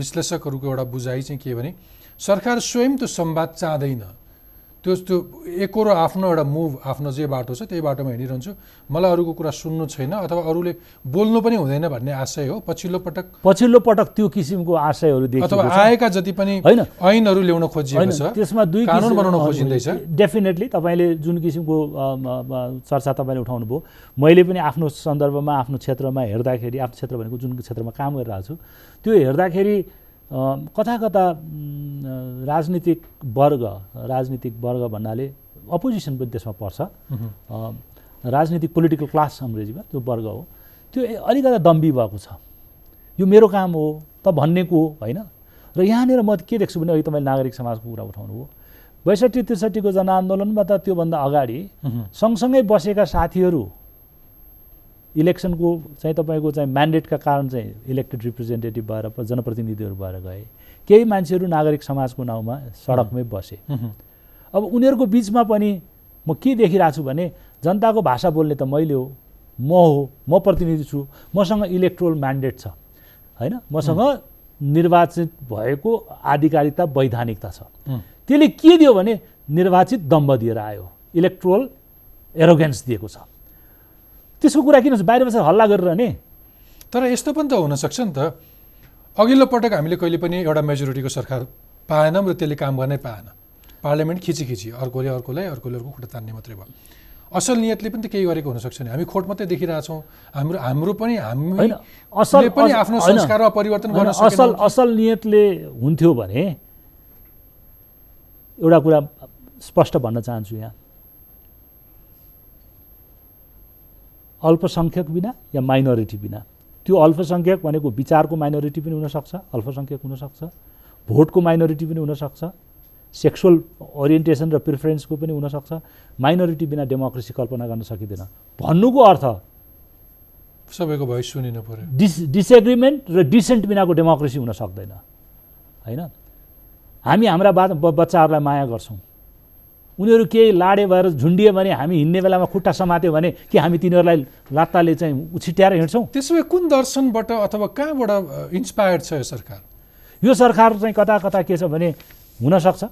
विश्लेषकहरूको एउटा बुझाइ चाहिँ के भने सरकार स्वयं त्यो संवाद चाहँदैन। त्यो त्यो एकरो आफ्नो एउटा मुभ आफ्नो जे बाटो छ त्यही बाटोमा हिँडिरहन्छु। मलाई अरूको कुरा सुन्नु छैन अथवा अरूले बोल्नु पनि हुँदैन भन्ने आशय हो। पछिल्लो पटक पछिल्लो पटक त्यो किसिमको आशयहरू अथवा आएका जति पनि होइन। ऐनहरू ल्याउन खोजिएको छ। त्यसमा दुई कानुन बनाउन खोजिँदैछ। डेफिनेटली तपाईँले जुन किसिमको चर्चा तपाईँले उठाउनु भयो मैले पनि आफ्नो सन्दर्भमा आफ्नो क्षेत्रमा हेर्दाखेरि आफ्नो क्षेत्र भनेको जुन क्षेत्रमा काम गरिरहेको छु त्यो हेर्दाखेरि कता कता राजनीतिक वर्ग राजनीतिक वर्ग भन्नाले अपोजिसन पनि त्यसमा पर्छ। राजनीतिक पोलिटिकल क्लास अङ्ग्रेजीमा त्यो वर्ग हो। त्यो अलिकता दम्बी भएको छ। यो मेरो काम हो त भन्नेको हो होइन? र यहाँनिर म के देख्छु भने अहिले तपाईँले नागरिक समाजको कुरा उठाउनु हो। बैसठी त्रिसठीको जनआन्दोलनमा त त्योभन्दा अगाडि सँगसँगै बसेका साथीहरू इलेक्सनको चाहिँ तपाईँको चाहिँ म्यान्डेटका कारण चाहिँ इलेक्टेड रिप्रेजेन्टेटिभ भएर जनप्रतिनिधिहरू भएर गए। केही मान्छेहरू नागरिक समाजको नाउँमा सडकमै बसे। अब उनीहरूको बिचमा पनि म के देखिरहेको छु भने जनताको भाषा बोल्ने त मैले हो म हो म प्रतिनिधि छु मसँग इलेक्ट्रोल म्यान्डेट छ होइन? मसँग निर्वाचित भएको आधिकारिकता वैधानिकता छ। त्यसले के दियो भने निर्वाचित दम्ब दिएर आयो। इलेक्ट्रोल एरोगेन्स दिएको छ। त्यसको कुरा किन बाहिर बसेर हल्ला गरिरहने तर यस्तो पनि त हुनसक्छ नि त। अघिल्लो पटक हामीले कहिले पनि एउटा मेजोरिटीको सरकार पाएनौँ र त्यसले काम गर्नै पाएन। पार्लियामेन्ट खिची खिची अर्कोले अर्कोलाई अर्कोले अर्को खुट्टा तान्ने मात्रै भयो। असल नियतले पनि त केही गरेको हुनसक्छ नि। हामी खोट मात्रै देखिरहेछौँ। हाम्रो हाम्रो पनि हामी असल पनि आफ्नो संस्कारमा परिवर्तन गर्न असल असल नियतले हुन्थ्यो भने एउटा कुरा स्पष्ट भन्न चाहन्छु यहाँ। अल्पसङ्ख्यक बिना या माइनोरिटी बिना। त्यो अल्पसङ्ख्यक भनेको विचारको माइनोरिटी पनि हुनसक्छ अल्पसङ्ख्यक हुनसक्छ भोटको माइनोरिटी पनि हुनसक्छ सेक्सुअल ओरिएन्टेसन र प्रिफरेन्सको पनि हुनसक्छ माइनोरिटी बिना डेमोक्रेसी कल्पना गर्न सकिँदैन। भन्नुको अर्थ सबैको भोइस सुनिनु पर्यो। डिस डिसएग्रिमेन्ट र डिसेन्ट बिनाको डेमोक्रेसी हुन सक्दैन। होइन? हामी हाम्रा ब- बच्चाहरूलाई माया गर्छौँ। उनीहरू केही लाडे भएर झुन्डियो भने हामी हिँड्ने बेलामा खुट्टा समात्यो भने कि हामी तिनीहरूलाई लात्ताले चाहिँ उछिट्याएर हिँड्छौँ? त्यसो भए कुन दर्शनबाट अथवा कहाँबाट इन्सपायर्ड छ यो सरकार? यो सरकार चाहिँ कता कता के छ भने हुनसक्छ।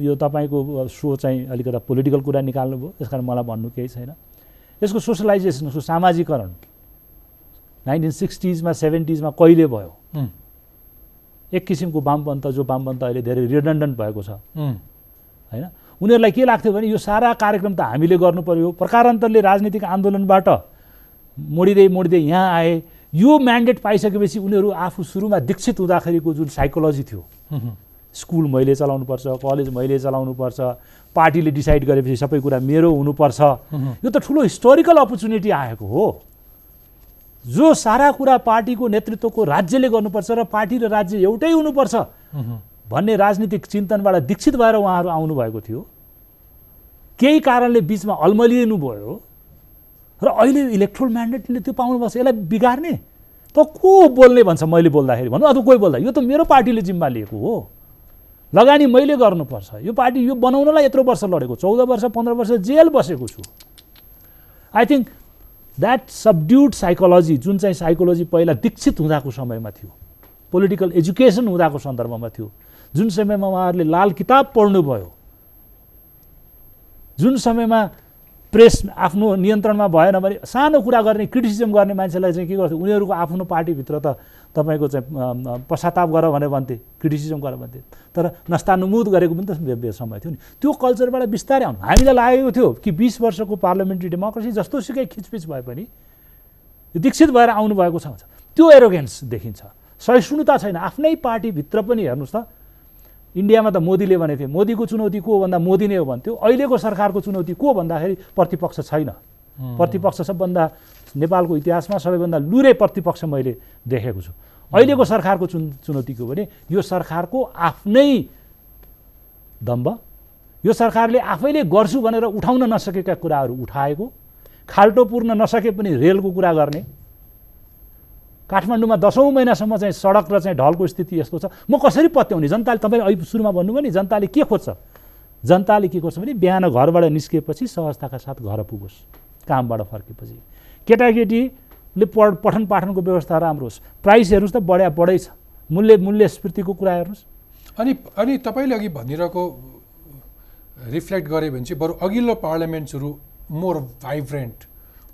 यो तपाईँको सो चाहिँ अलिकता पोलिटिकल कुरा निकाल्नुभयो। त्यस कारण मलाई भन्नु केही छैन। यसको सोसलाइजेसन उसको सामाजिकरण नाइन्टिन सिक्सटिजमा सेभेन्टिजमा कहिले भयो? एक किसिमको वामपन्थ जो वामपन्थ अहिले धेरै रिडन्डन्ट भएको छ। होइन? उनीहरूलाई के लाग्थ्यो भने यो सारा कार्यक्रम त हामीले गर्नु पर्यो। प्रकारान्तरले राजनीतिक आन्दोलनबाट मोडिँदै मोडिँदै यहाँ आए। यो म्यान्डेट पाइसकेपछि उनीहरू आफू सुरुमा दीक्षित हुँदाखेरिको जुन साइकोलोजी थियो स्कुल मैले चलाउनुपर्छ कलेज मैले चलाउनुपर्छ पार्टीले डिसाइड गरेपछि सबै कुरा मेरो हुनुपर्छ। यो त ठुलो हिस्टोरिकल अपर्च्युनिटी आएको हो। जो सारा कुरा पार्टीको नेतृत्वको राज्यले गर्नुपर्छ र पार्टी र राज्य एउटै हुनुपर्छ भन्ने राजनीतिक चिन्तनबाट दीक्षित भएर उहाँहरू आउनुभएको थियो। केही कारणले बिचमा अल्मलिनु भयो र अहिले इलेक्ट्रोल म्यान्डेटले त्यो पाउनुपर्छ यसलाई बिगार्ने? त को बोल्ने भन्छ मैले बोल्दाखेरि? भन्नु अथवा कोही बोल्दा यो त मेरो पार्टीले जिम्मा लिएको हो। लगानी मैले गर्नुपर्छ। यो पार्टी यो बनाउनलाई यत्रो वर्ष लडेको चौध वर्ष पन्ध्र वर्ष जेल बसेको छु। I think that subdued psychology जुन चाहिँ साइकोलोजी पहिला दीक्षित हुँदाको समयमा थियो पोलिटिकल एजुकेसन हुँदाको सन्दर्भमा थियो जुन समयमा उहाँहरूले लाल किताब पढ्नुभयो जुन समयमा प्रेस आफ्नो नियन्त्रणमा भएन भने सानो कुरा गर्ने क्रिटिसिजम गर्ने मान्छेलाई चाहिँ के गर्थ्यो उनीहरूको आफ्नो पार्टीभित्र त तपाईँको चाहिँ पश्चाताप गर भनेर भन्थे क्रिटिसिजम गर भन्थे। तर नस्तानुमुद गरेको पनि त समय थियो नि। त्यो कल्चरबाट बिस्तारै आउनु। हामीलाई लागेको थियो कि बिस वर्षको पार्लियामेन्ट्री डेमोक्रेसी जस्तो सुकै खिचपिच भए पनि दीक्षित भएर आउनुभएको छ। त्यो एरोगेन्स देखिन्छ। सहिष्णुता छैन। आफ्नै पार्टीभित्र पनि हेर्नुहोस् त इन्डियामा त मोदीले भनेको थियो मोदीको चुनौती को भन्दा मोदी नै हो भन्थ्यो। अहिलेको सरकारको चुनौती को भन्दाखेरि प्रतिपक्ष छैन। प्रतिपक्ष सबभन्दा नेपालको इतिहासमा सबैभन्दा लुरे प्रतिपक्ष मैले देखेको छु। अहिलेको सरकारको चुन चुनौती के हो भने यो सरकारको आफ्नै दम्ब यो सरकारले आफैले गर्छु भनेर उठाउन नसकेका कुराहरू उठाएको खाल्टो पुर्न नसके पनि रेलको कुरा गर्ने काठमाडौँमा दसौँ महिनासम्म चाहिँ सडक र चाहिँ ढलको स्थिति यस्तो छ। म कसरी पत्याउने? जनताले तपाईँले अहिले सुरुमा भन्नुभयो नि जनताले के खोज्छ? जनताले के खोज्छ भने बिहान घरबाट निस्किएपछि सहजताका साथ घर पुगोस् कामबाट फर्केपछि। केटाकेटीले पढ पठन पाठनको व्यवस्था राम्रो होस्। प्राइस हेर्नुहोस् त बढ्या बढै छ। मूल्य मूल्य स्मृतिको कुरा हेर्नुहोस्। अनि अनि तपाईँले अघि भनिरहेको रिफ्लेक्ट गऱ्यो भने चाहिँ बरु अघिल्लो पार्लियामेन्ट्सहरू मोर भाइब्रेन्ट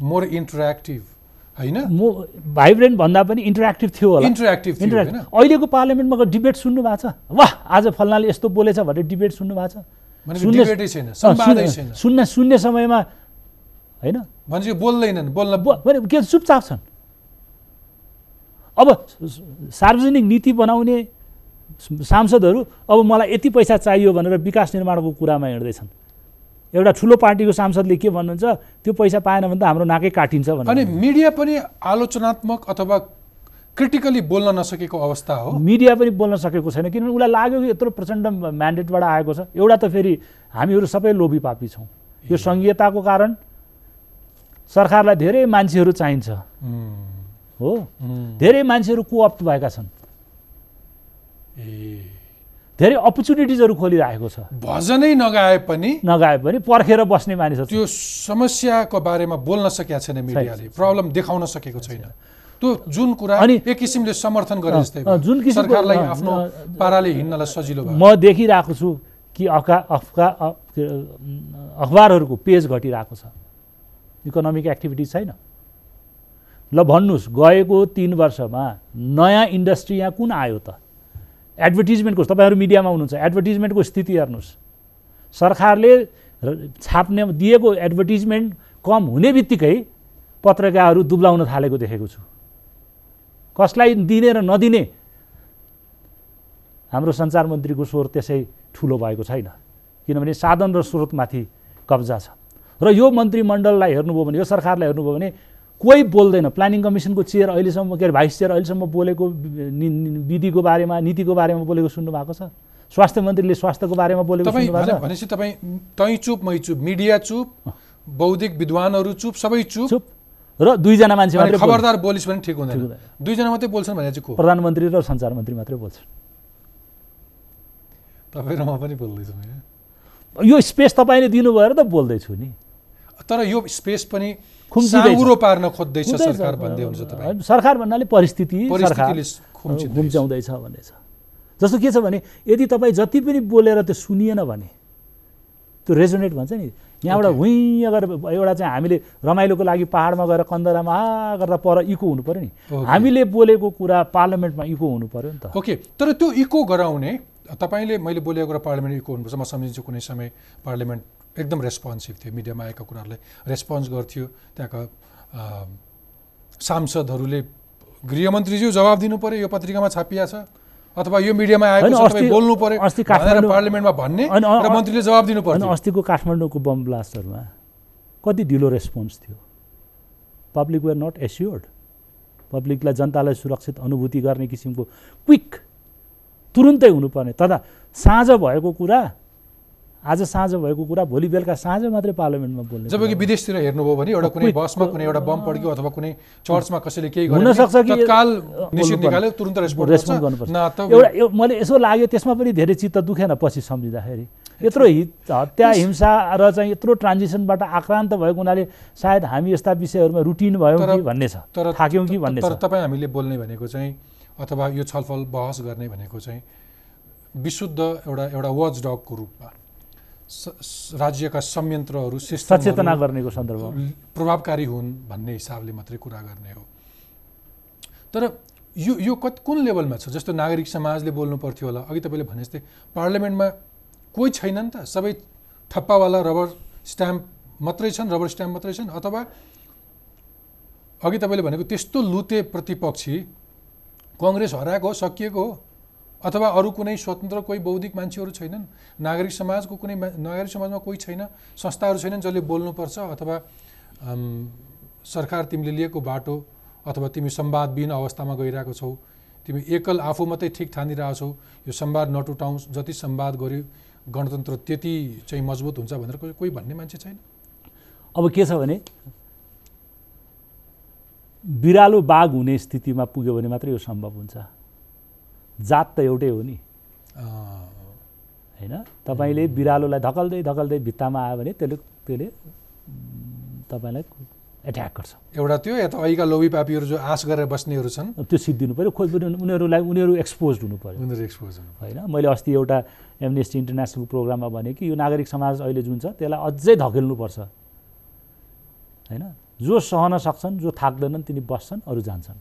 मोर इन्टरेक्टिभ होइन? म भाइब्रेन्ट भन्दा पनि इन्टरेक्टिभ थियो होला। इन्टरेक्टिभ इन्टरेक्टिभ अहिलेको पार्लियामेन्टमा गएर डिबेट सुन्नु भएको छ। वाह आज फल्नाले यस्तो बोलेछ भनेर डिबेट सुन्नु भएको छ। सुन्ने सुन्ने समयमा होइन? भनेपछि बोल्दैनन् बोल्न के चुपचाप छन्। अब सार्वजनिक नीति बनाउने सांसदहरू अब मलाई यति पैसा चाहियो भनेर विकास निर्माणको कुरामा हिँड्दैछन्। एउटा ठुलो पार्टीको सांसदले के भन्नुहुन्छ त्यो पैसा पाएन भने त हाम्रो नाकै काटिन्छ भने अनि मिडिया पनि आलोचनात्मक अथवा क्रिटिकली बोल्न नसकेको अवस्था हो। मिडिया पनि बोल्न सकेको छैन किनभने उसलाई लाग्यो कि यत्रो प्रचण्ड म्यान्डेटबाट आएको छ। एउटा त फेरि हामीहरू सबै लोभी पापी छौँ। यो सङ्घीयताको कारण सरकारलाई धेरै मान्छेहरू चाहिन्छ। हो। धेरै मान्छेहरू कोअप्ट भएका छन्। ए। धेरै अपर्च्युनिटिजहरू खोलिरहेको छ। भजनै नगाए पनि नगाए पनि पर्खेर बस्ने मानिसहरू त्यो समस्याको बारेमा बोल्न सकेका छैन मिडियाले। प्रब्लम देखाउन सकेको छैन। त्यो जुन कुरा अनि एक किसिमले समर्थन गरे जस्तै जुन सरकारलाई आफ्नो पाराले हिँड्नलाई सजिलो म देखिरहेको छु कि अफका अफका अखबारहरूको पेज घटिरहेको छ। इकोनोमिक एक्टिभिटी छैन। ल भन्नुहोस् गएको तिन वर्षमा नयाँ इन्डस्ट्री यहाँ कुन आयो त? एडभर्टिजमेन्टको तपाईँहरू मिडियामा हुनुहुन्छ एडभर्टिजमेन्टको स्थिति हेर्नुहोस्। सरकारले छाप्ने दिएको एडभर्टिजमेन्ट कम हुने बित्तिकै पत्रिकाहरू दुब्लाउन थालेको देखेको छु। कसलाई दिने र नदिने हाम्रो सञ्चार मन्त्रीको स्वर त्यसै ठुलो भएको छैन। किनभने साधन र स्रोतमाथि कब्जा छ। र यो मन्त्रीमण्डललाई हेर्नुभयो भने यो सरकारलाई हेर्नुभयो भने कोही बोल्दैन। प्लानिङ कमिसनको चेयर अहिलेसम्म के अरे भाइस चेयर अहिलेसम्म बोलेको विधिको बारेमा नीतिको बारेमा बोलेको सुन्नु भएको छ? स्वास्थ्य मन्त्रीले स्वास्थ्यको बारेमा बोलेको भनेपछि तपाईँ तै चुप मै चुप मिडिया चुप बौद्धिक विद्वानहरू चुप सबै चुप। चुप। र दुईजना मान्छे मात्रै खबरदार बोलिस् भने ठिक हुँदैन। दुईजना मात्रै बोल्छन् भने चाहिँ प्रधानमन्त्री र सञ्चार मन्त्री मात्रै बोल्छन् तपाईँ र म पनि बोल्दैछु यो? स्पेस तपाईँले दिनुभयो र त बोल्दैछु नि। तर यो स्पेस पनि साँगुरो पार्न खोज्दैछ सरकार भन्दै हुन्छ तपाईँ। सरकार भन्नाले परिस्थिति घुम्च्याउँदैछ भन्ने छ जस्तो के छ भने यदि तपाईँ जति पनि बोलेर त्यो सुनिएन भने त्यो रेजोनेट भन्छ नि। यहाँबाट हुँ गरेर एउटा चाहिँ हामीले रमाइलोको लागि पाहाडमा गएर कन्दरामा आ गर्दा पर इको हुनु पऱ्यो नि। हामीले बोलेको कुरा पार्लियामेन्टमा इको हुनु पऱ्यो नि त। ओके तर त्यो इको गराउने तपाईँले मैले बोलेको कुरा पार्लियामेन्ट इको हुनुपर्छ म सम्झिन्छु कुनै समय पार्लियामेन्ट एकदम रेस्पोन्सिभ थियो मिडियामा आएका कुराहरूलाई रेस्पोन्स गर्थ्यो त्यहाँका सांसदहरूले गृहमन्त्रीज्यू जवाब दिनु पऱ्यो यो पत्रिकामा छापिया छ अथवा यो मिडियामा आएको तपाईँ बोल्नु पऱ्यो अस्ति पार्लियामेन्टमा भन्ने र मन्त्रीले जवाब दिनु अनि पर्थ्यो। अस्तिको काठमाडौँको बम ब्लास्टहरूमा कति ढिलो रेस्पोन्स थियो। पब्लिक वेयर नट एस्योर्ड पब्लिकलाई जनतालाई सुरक्षित अनुभूति गर्ने किसिमको क्विक तुरुन्तै हुनुपर्ने। तथा साँझ भएको कुरा आज साँझ भएको कुरा भोलि बेलुका साँझ मात्रै पार्लियामेन्टमा बोल्ने जब कि कुरा हो। विदेशतिर हेर्नुभयो भने एउटा कुनै बसमा कुनै एउटा बम पड्क्यो अथवा कुनै चर्चमा कसैले केही हुनसक्छ कि- तुरन्त रेस्पोन्ड गर्नुपर्छ। एउटा मैले यसो लाग्यो त्यसमा पनि धेरै चित्त दुखेन पछि सम्झिँदाखेरि। यत्रो हित हत्या हिंसा र चाहिँ यत्रो ट्रान्जिसनबाट आक्रान्त भएको हुनाले सायद हामी यस्ता विषयहरूमा रुटिन भयौँ कि भन्ने छ। तर थाक्यौँ कि भन्ने तर तपाईँ हामीले बोल्ने भनेको चाहिँ अथवा यो छलफल बहस गर्ने भनेको चाहिँ विशुद्ध एउटा एउटा वाच डगको रूपमा। राज्यका संयन्त्रहरू सचेतना गर्नेको सन्दर्भमा प्रभावकारी हुन् भन्ने हिसाबले मात्रै कुरा गर्ने हो। तर यो यो कति कुन लेभलमा छ? जस्तो नागरिक समाजले बोल्नु पर्थ्यो होला। अघि तपाईँले भने जस्तै पार्लियामेन्टमा कोही छैनन् त? सबै ठप्पावाला रबर स्ट्याम्प मात्रै छन् रबर स्ट्याम्प मात्रै छन् अथवा अघि तपाईँले भनेको त्यस्तो लुते प्रतिपक्षी कङ्ग्रेस हराएको हो सकिएको हो? अथवा अरू कुनै स्वतन्त्र कोही बौद्धिक मान्छेहरू छैनन्। नागरिक समाजको कुनै नागरिक समाजमा कोही छैन। संस्थाहरू छैनन् जसले बोल्नुपर्छ अथवा सरकार तिमीले लिएको बाटो अथवा तिमी संवादविहीन अवस्थामा गइरहेको छौ। तिमी एकल आफू मात्रै ठिक ठानिरहेछौ यो संवाद नटुटाउँ जति संवाद गर्यो गणतन्त्र त्यति चाहिँ मजबुत हुन्छ भनेर कोही भन्ने मान्छे छैन। अब के छ भने बिरालो बाघ हुने स्थितिमा पुग्यो भने मात्रै यो सम्भव हुन्छ। जात त एउटै हो नि। होइन? तपाईँले बिरालोलाई धकल्दै धकल्दै भित्तामा आयो भने त्यसले त्यसले तपाईँलाई एट्याक गर्छ। एउटा त्यो या त अहिलेका लोभी पापीहरू जो आश गरेर बस्नेहरू छन्? त्यो सिद्धिनु पऱ्यो पनि उनीहरूलाई उनीहरू एक्सपोज हुनु पऱ्यो। उनीहरू एक्सपोज हुनु होइन? मैले अस्ति एउटा एमनेस्टी इन्टरनेसनलको प्रोग्राममा भने कि यो नागरिक समाज अहिले जुन छ त्यसलाई अझै धकेल्नुपर्छ होइन? जो सहन सक्छन् जो थाक्दैनन् तिनी बस्छन् अरू जान्छन्।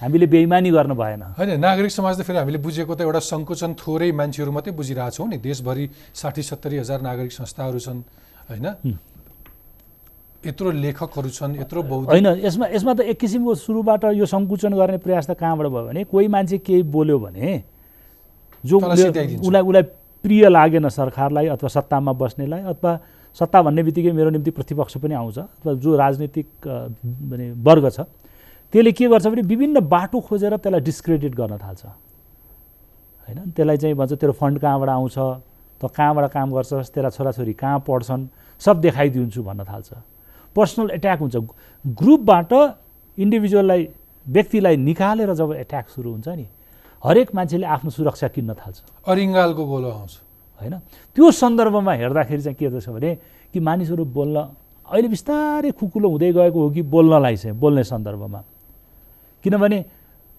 हामीले बेइमानी गर्न भएन होइन नागरिक समाज त फेरि हामीले बुझेको त एउटा सङ्कुचन थोरै मान्छेहरू मात्रै बुझिरहेछौँ नि देशभरि साठी सत्तरी हजार नागरिक संस्थाहरू छन् होइन। यत्रो लेखकहरू छन् यत्रो होइन यसमा यसमा त एक किसिमको सुरुबाट यो सङ्कुचन गर्ने प्रयास त कहाँबाट भयो भने कोही मान्छे केही बोल्यो भने जो। उसलाई उसलाई प्रिय लागेन सरकारलाई अथवा सत्तामा बस्नेलाई अथवा सत्ता भन्ने बित्तिकै मेरो निम्ति प्रतिपक्ष पनि आउँछ अथवा जो राजनीतिक वर्ग छ त्यसले के गर्छ भने विभिन्न बाटो खोजेर त्यसलाई डिस्क्रेडिट गर्न थाल्छ। होइन? त्यसलाई चाहिँ भन्छ तेरो फन्ड कहाँबाट आउँछ? त कहाँबाट काम गर्छस्? तेरा छोराछोरी कहाँ पढ्छन्? सब देखाइदिन्छु भन्न थाल्छ। पर्सनल एट्याक हुन्छ। ग्रुपबाट इन्डिभिजुअललाई व्यक्तिलाई निकालेर जब एट्याक सुरु हुन्छ नि हरेक मान्छेले आफ्नो सुरक्षा किन्न थाल्छ। अरिङ्गालको गोलो आउँछ। होइन? त्यो सन्दर्भमा हेर्दाखेरि चाहिँ के रहेछ भने कि मानिसहरू बोल्न अहिले बिस्तारै खुकुलो हुँदै गएको हो कि बोल्नलाई चाहिँ बोल्ने सन्दर्भमा। किनभने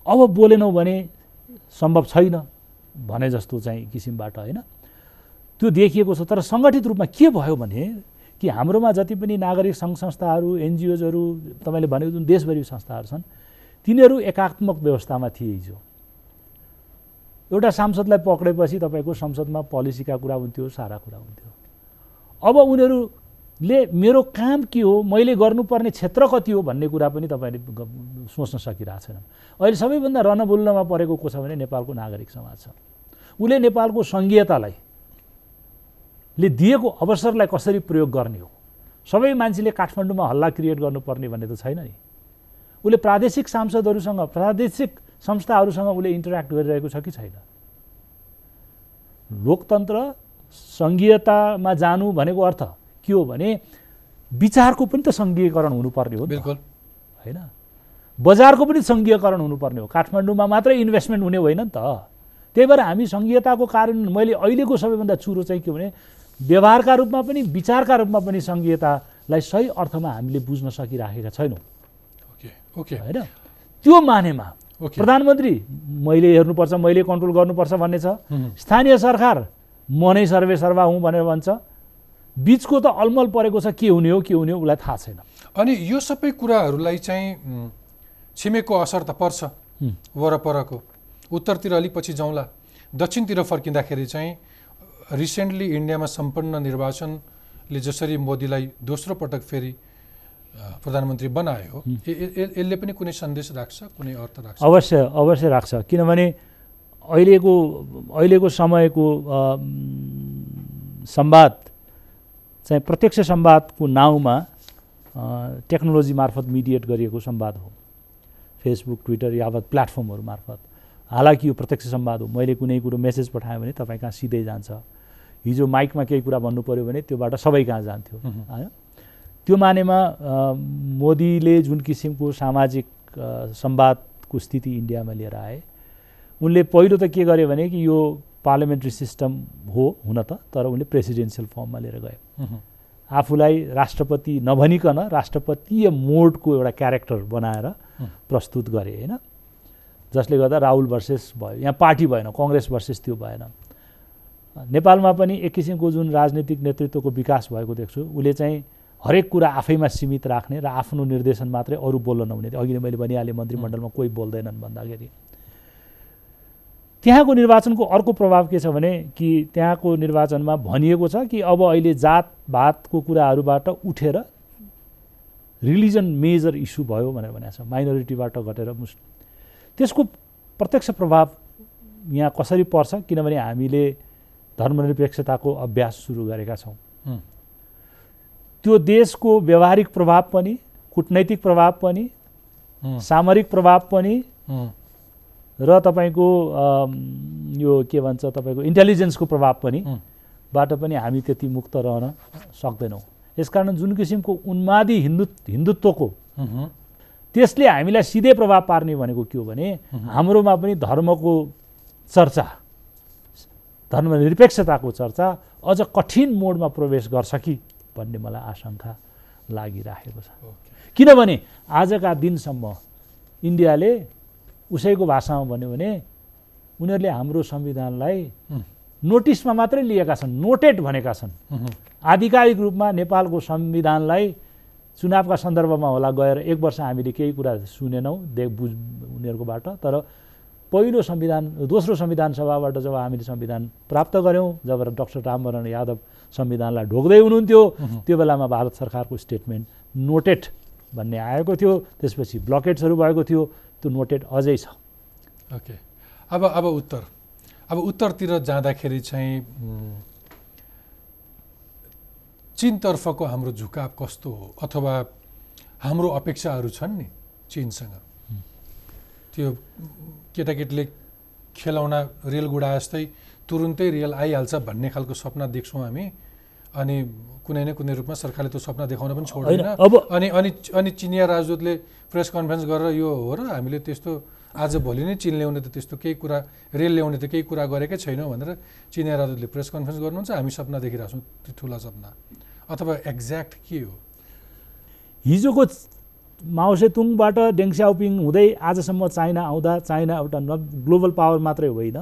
अब बोलेनौँ भने सम्भव छैन भने जस्तो चाहिँ किसिमबाट होइन? त्यो देखिएको छ तर सङ्गठित रूपमा के भयो भने कि हाम्रोमा जति पनि नागरिक सङ्घ संस्थाहरू एनजिओजहरू तपाईँले भनेको जुन देशभरि संस्थाहरू छन् तिनीहरू एकात्मक व्यवस्थामा थिए हिजो। एउटा सांसदलाई पक्रेपछि तपाईँको संसदमा पोलिसीका कुरा हुन्थ्यो सारा कुरा हुन्थ्यो। अब उनीहरूले मेरो काम के हो? मैले गर्नुपर्ने क्षेत्र कति हो भन्ने कुरा पनि तपाईँले सोच्न सकिरहेको छैनन् अहिले सबैभन्दा रनबुल्नमा परेको को छ भने नेपालको नागरिक समाज छ। उसले नेपालको सङ्घीयतालाई ले दिएको अवसरलाई कसरी प्रयोग गर्ने हो? सबै मान्छेले काठमाडौँमा हल्ला क्रिएट गर्नुपर्ने भन्ने त छैन नि। उसले प्रादेशिक सांसदहरूसँग प्रादेशिक संस्थाहरूसँग उसले इन्टरेक्ट गरिरहेको छ कि छैन? लोकतन्त्र सङ्घीयतामा जानु भनेको अर्थ के हो भने विचारको पनि त सङ्घीयकरण हुनुपर्ने हो। बिल्कुल। होइन? बजारको पनि सङ्घीयकरण हुनुपर्ने हो। काठमाडौँमा मात्रै इन्भेस्टमेन्ट हुने होइन नि त। त्यही भएर हामी सङ्घीयताको कारण मैले अहिलेको सबैभन्दा चुरो चाहिँ के भने व्यवहारका रूपमा पनि विचारका रूपमा पनि सङ्घीयतालाई सही अर्थमा हामीले बुझ्न सकिराखेका छैनौँ। Okay okay. होइन? त्यो मानेमा प्रधानमन्त्री मैले हेर्नुपर्छ मैले कन्ट्रोल गर्नुपर्छ भन्ने छ। स्थानीय सरकार म नै सर्वे सर्वा हुँ भनेर भन्छ। बिचको त अलमल परेको छ के हुने हो के हुने हो उसलाई थाहा छैन। अनि यो सबै कुराहरूलाई चाहिँ छिमेकको असर त पर्छ। वरपरको। उत्तरतिर अलिक पछि जाउँला। दक्षिणतिर फर्किँदाखेरि चाहिँ रिसेन्टली इन्डियामा सम्पन्न निर्वाचनले जसरी मोदीलाई दोस्रो पटक फेरि प्रधानमन्त्री बनायो यसले पनि कुनै सन्देश राख्छ कुनै अर्थ राख्छ? अवश्य अवश्य राख्छ। किनभने अहिलेको अहिलेको समयको संवाद चाहिँ प्रत्यक्ष संवादको नाउँमा टेक्नोलोजी मार्फत मिडिएट गरिएको संवाद हो। फेसबुक ट्विटर यावत प्लेटफर्महरू मार्फत। हालाकि यो प्रत्यक्ष संवाद हो। मैले कुनै कुरो मेसेज पठाएँ भने तपाईँ कहाँ सिधै जान्छ। हिजो माइकमा केही कुरा भन्नु पऱ्यो भने त्योबाट सबै कहाँ जान्थ्यो। होइन त्यो मानेमा मोदीले जुन किसिमको सामाजिक संवादको स्थिति इन्डियामा लिएर आए उनले पहिलो त के गर्यो भने कि यो पार्लियामेन्ट्री सिस्टम हो हुन त तर उनले प्रेसिडेन्सियल फर्ममा लिएर गए। आफूलाई राष्ट्रपति नभनिकन राष्ट्रपतीय मोडको एउटा क्यारेक्टर बनाएर प्रस्तुत गरे होइन? जसले गर्दा राहुल भर्सेस भयो यहाँ पार्टी भएन कङ्ग्रेस भर्सेस त्यो भएन। नेपालमा पनि एक किसिमको जुन राजनीतिक नेतृत्वको विकास भएको देख्छु उसले चाहिँ हरेक कुरा आफैमा सीमित राख्ने र आफ्नो निर्देशन मात्रै अरू बोल्न नहुने। अघि नै मैले भनिहालेँ मन्त्रीमण्डलमा कोही बोल्दैनन् भन्दाखेरि। त्यहाँको निर्वाचनको अर्को प्रभाव के छ भने कि त्यहाँको निर्वाचनमा भनिएको छ कि अब अहिले जातभातको कुराहरूबाट उठेर रिलिजन मेजर इस्यु भयो भनेर भनेको छ माइनोरिटीबाट घटेर मुस्लिम। त्यसको प्रत्यक्ष प्रभाव यहाँ कसरी पर्छ किनभने हामीले धर्मनिरपेक्षताको अभ्यास सुरु गरेका छौँ। त्यो देशको व्यवहारिक प्रभाव पनि कुटनैतिक प्रभाव पनि सामरिक प्रभाव पनि र तपाईँको यो के भन्छ तपाईँको इन्टेलिजेन्सको प्रभाव पनि बाट पनि हामी त्यति मुक्त रहन सक्दैनौँ। यसकारण जुन किसिमको उन्मादी हिन्दु हिन्दुत्वको त्यसले हामीलाई सिधै प्रभाव पार्ने भनेको के हो भने हाम्रोमा पनि धर्मको चर्चा धर्मनिरपेक्षताको चर्चा अझ कठिन मोडमा प्रवेश गर्छ कि भन्ने मलाई आशंका लागिराखेको छ। किनभने आजका दिनसम्म इन्डियाले उसैको भाषामा भन्यो भने उनीहरूले हाम्रो संविधानलाई नोटिसमा मात्रै लिएका छन् नोटेड भनेका छन्। आधिकारिक रूपमा नेपालको संविधानलाई चुनावका सन्दर्भमा होला गएर एक वर्ष हामीले केही कुरा सुनेनौँ देख बुझ उनीहरूकोबाट तर पहिलो संविधान दोस्रो संविधान सभाबाट जब हामीले संविधान प्राप्त गऱ्यौँ जब डक्टर रामवरण यादव संविधानलाई ढोक्दै हुनुहुन्थ्यो त्यो बेलामा भारत सरकारको स्टेटमेन्ट नोटेड भन्ने आएको थियो त्यसपछि ब्लकेट्सहरू भएको थियो त्यो नोटेड अझै छ। ओके अब अब उत्तर। अब उत्तरतिर जाँदाखेरि चाहिँ चिनतर्फको हाम्रो झुकाव कस्तो हो? अथवा हाम्रो अपेक्षाहरू छन् नि चिनसँग? त्यो केटाकेटीले खेलाउना रेल गुडा जस्तै तुरुन्तै रेल आइहाल्छ भन्ने खालको सपना देख्छौँ हामी। अनि कुनै न कुनै रूपमा सरकारले त्यो सपना देखाउन पनि छोड्दैन। अब अनि अनि अनि चिनिया राजदूतले प्रेस कन्फरेन्स गरेर यो हो र हामीले त्यस्तो आज भोलि नै चिन ल्याउने त त्यस्तो केही कुरा रेल ल्याउने त केही कुरा गरेकै छैनौँ भनेर चिनिया राजदूतले प्रेस कन्फरेन्स गर्नुहुन्छ। हामी सपना देखिरहेको छौँ त्यो ठुला सपना। अथवा एक्ज्याक्ट के हो? हिजोको माओसेतुङबाट डेङ स्याओपिङ हुँदै आजसम्म चाइना आउँदा चाइना एउटा न ग्लोबल पावर मात्रै होइन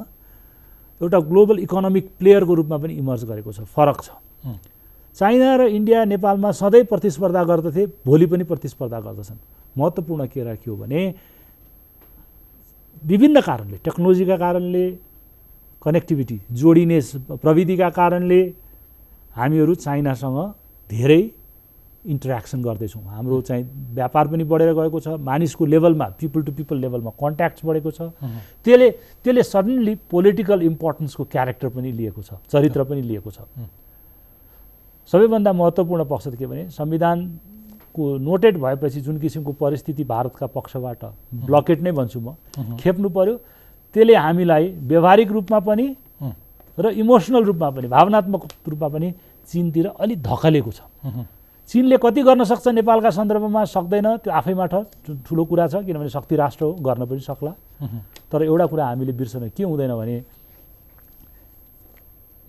एउटा ग्लोबल इकोनोमिक प्लेयरको रूपमा पनि इमर्ज गरेको छ फरक छ। चाइना र इन्डिया नेपालमा सधैँ प्रतिस्पर्धा गर्दथे भोलि पनि प्रतिस्पर्धा गर्दछन्। महत्त्वपूर्ण के राख्यो भने विभिन्न कारणले टेक्नोलोजीका कारणले कनेक्टिभिटी जोडिने प्रविधिका कारणले हामीहरू चाइनासँग धेरै इन्टरेक्सन गर्दैछौँ। हाम्रो चाहिँ व्यापार पनि बढेर गएको छ मानिसको लेभलमा पिपल टु पिपल लेभलमा कन्ट्याक्ट बढेको छ। त्यसले त्यसले सडन्ली पोलिटिकल इम्पोर्टेन्सको क्यारेक्टर पनि लिएको छ चरित्र पनि लिएको छ। सबैभन्दा महत्त्वपूर्ण पक्ष के भने संविधानको नोटेड भएपछि जुन किसिमको परिस्थिति भारतका पक्षबाट ब्लकेट नै भन्छु म खेप्नु पर्यो। त्यसले हामीलाई व्यवहारिक रूपमा पनि र इमोसनल रूपमा पनि भावनात्मक रूपमा पनि चिनतिर अलिक धकलेको छ। चिनले कति गर्न सक्छ नेपालका सन्दर्भमा सक्दैन त्यो आफैमा ठुलो कुरा छ किनभने शक्ति राष्ट्र हो गर्न पनि सक्ला। तर एउटा कुरा हामीले बिर्सन के हुँदैन भने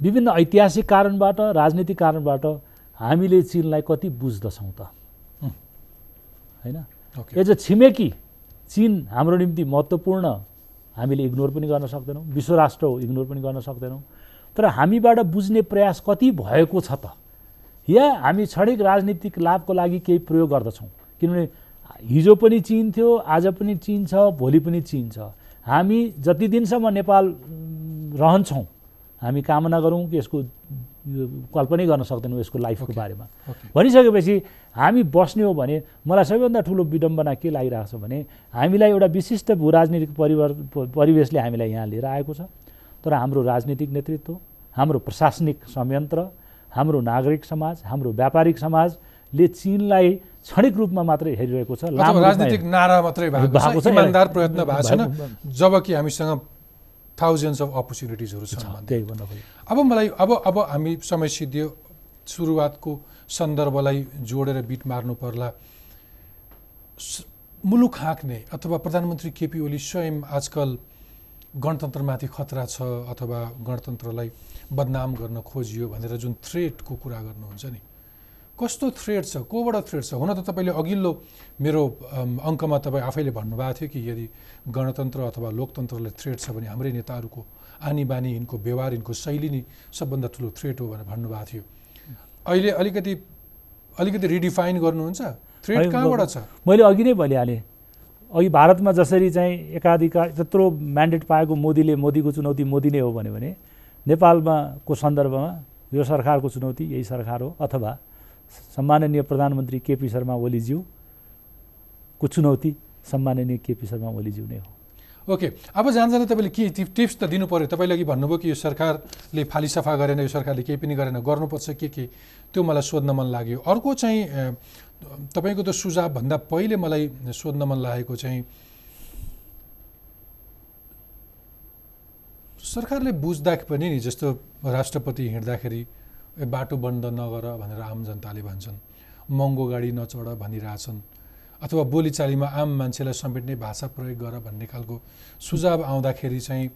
विभिन्न ऐतिहासिक कारणबाट राजनीतिक कारणबाट हामीले चिनलाई कति बुझ्दछौँ त? होइन? एज अ छिमेकी चिन हाम्रो निम्ति महत्त्वपूर्ण हामीले इग्नोर पनि गर्न सक्दैनौँ विश्व राष्ट्र हो इग्नोर पनि गर्न सक्दैनौँ। तर हामीबाट बुझ्ने प्रयास कति भएको छ त? या हामी क्षणिक राजनीतिक लाभको लागि केही प्रयोग गर्दछौँ? किनभने हिजो पनि चिन थियो आज पनि चिन छ भोलि पनि चिन छ। हामी जति दिनसम्म नेपाल रहन्छौँ हामी कामना गरौँ कि यसको यो कल्पनै गर्न सक्दैनौँ यसको लाइफको Okay. बारेमा। भनिसकेपछि हामी बस्ने हो भने मलाई सबैभन्दा ठुलो विडम्बना के लागिरहेको छ भने हामीलाई एउटा विशिष्ट भू राजनीतिक परिवार परिवेशले हामीलाई यहाँ लिएर आएको छ। तर हाम्रो राजनीतिक नेतृत्व हाम्रो प्रशासनिक संयन्त्र हाम्रो नागरिक समाज हाम्रो व्यापारिक समाजले चिनलाई क्षणिक रूपमा मात्रै हेरिरहेको छ। राजनीतिक नारा मात्रै भएको छ, जबकि हामीसँग थाउजन्ड्स अफ अपर्च्युनिटिजहरू छन्। त्यही अब मलाई अब अब हामी समय सिद्धियो सुरुवातको सन्दर्भलाई जोडेर बिट मार्नु पर्ला मुलुक हाँक्ने अथवा प्रधानमन्त्री केपी ओली स्वयं आजकल गणतन्त्रमाथि खतरा छ अथवा गणतन्त्रलाई बदनाम गर्न खोजियो भनेर जुन थ्रेटको कुरा गर्नुहुन्छ नि कस्तो थ्रेट छ? कोबाट थ्रेट छ? हुन त तपाईँले अघिल्लो मेरो अङ्कमा तपाईँ आफैले भन्नुभएको थियो कि यदि गणतन्त्र अथवा लोकतन्त्रलाई थ्रेट छ भने हाम्रै नेताहरूको आनी बानी यिनको व्यवहार यिनको शैली नै सबभन्दा ठुलो थ्रेट हो भनेर भन्नुभएको थियो। अहिले अलिकति अलिकति रिडिफाइन गर्नुहुन्छ? होइन, कहाँबाट छ? मैले अघि नै भनिहालेँ। अघि भारतमा जसरी चाहिँ एकाधिकार त्यत्रो म्यान्डेट पाएको मोदीले मोदीको चुनौती मोदी नै हो भन्यो भने नेपालमा को सन्दर्भमा यो सरकारको चुनौती यही सरकार हो अथवा सम्माननीय प्रधानमन्त्री केपी शर्मा ओलीज्यूको चुनौती सम्माननीय केपी शर्मा ओलीज्यू नै हो। ओके अब जान जाँदा तपाईँले के टिप- टिप्स त दिनु पऱ्यो तपाईँले अघि भन्नुभयो कि यो सरकारले फाली सफा गरेन यो सरकारले केही पनि गरेन गर्नुपर्छ के के? त्यो मलाई सोध्न मन लाग्यो। अर्को चाहिँ तपाईँको त सुझावभन्दा पहिले मलाई सोध्न मन लागेको चाहिँ सरकारले बुझ्दा पनि नि जस्तो राष्ट्रपति हिँड्दाखेरि "ए, बाटो बन्द नगर भनेर आम जनताले भन्छन्। महँगो गाडी नचढ भनिरहेछन्। अथवा बोलीचालीमा आम मान्छेलाई समेट्ने भाषा प्रयोग गर भन्ने खालको सुझाव आउँदाखेरि चाहिँ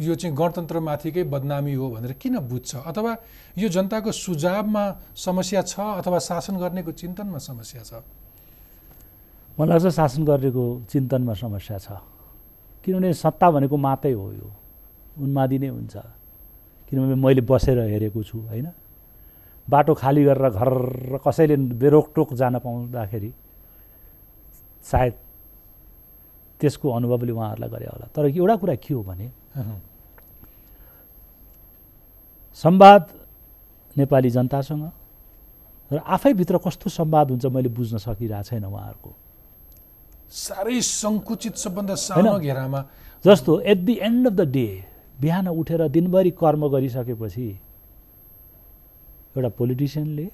यो चाहिँ गणतन्त्रमाथिकै बदनामी हो भनेर किन बुझ्छ? अथवा यो जनताको सुझावमा समस्या छ अथवा शासन गर्नेको चिन्तनमा समस्या छ? मलाई लाग्छ शासन गरेको चिन्तनमा समस्या छ। किनभने सत्ता भनेको मात्रै हो यो। उन्मादी नै हुन्छ। किनभने मैले बसेर हेरेको छु होइन? बाटो खाली गरेर घर कसैले बेरोकटोक जान पाउँदाखेरि सायद त्यसको अनुभवले उहाँहरूलाई गरे होला। तर एउटा कुरा के हो भने संवाद नेपाली जनतासँग र आफैभित्र कस्तो संवाद हुन्छ मैले बुझ्न सकिरहेको छैन उहाँहरूको। साह्रै सङ्कुचित सबभन्दा सानो? घेरामा। जस्तो at the end of the day बिहान उठेर दिनभरि कर्म गरिसकेपछि एउटा पोलिटिसियनले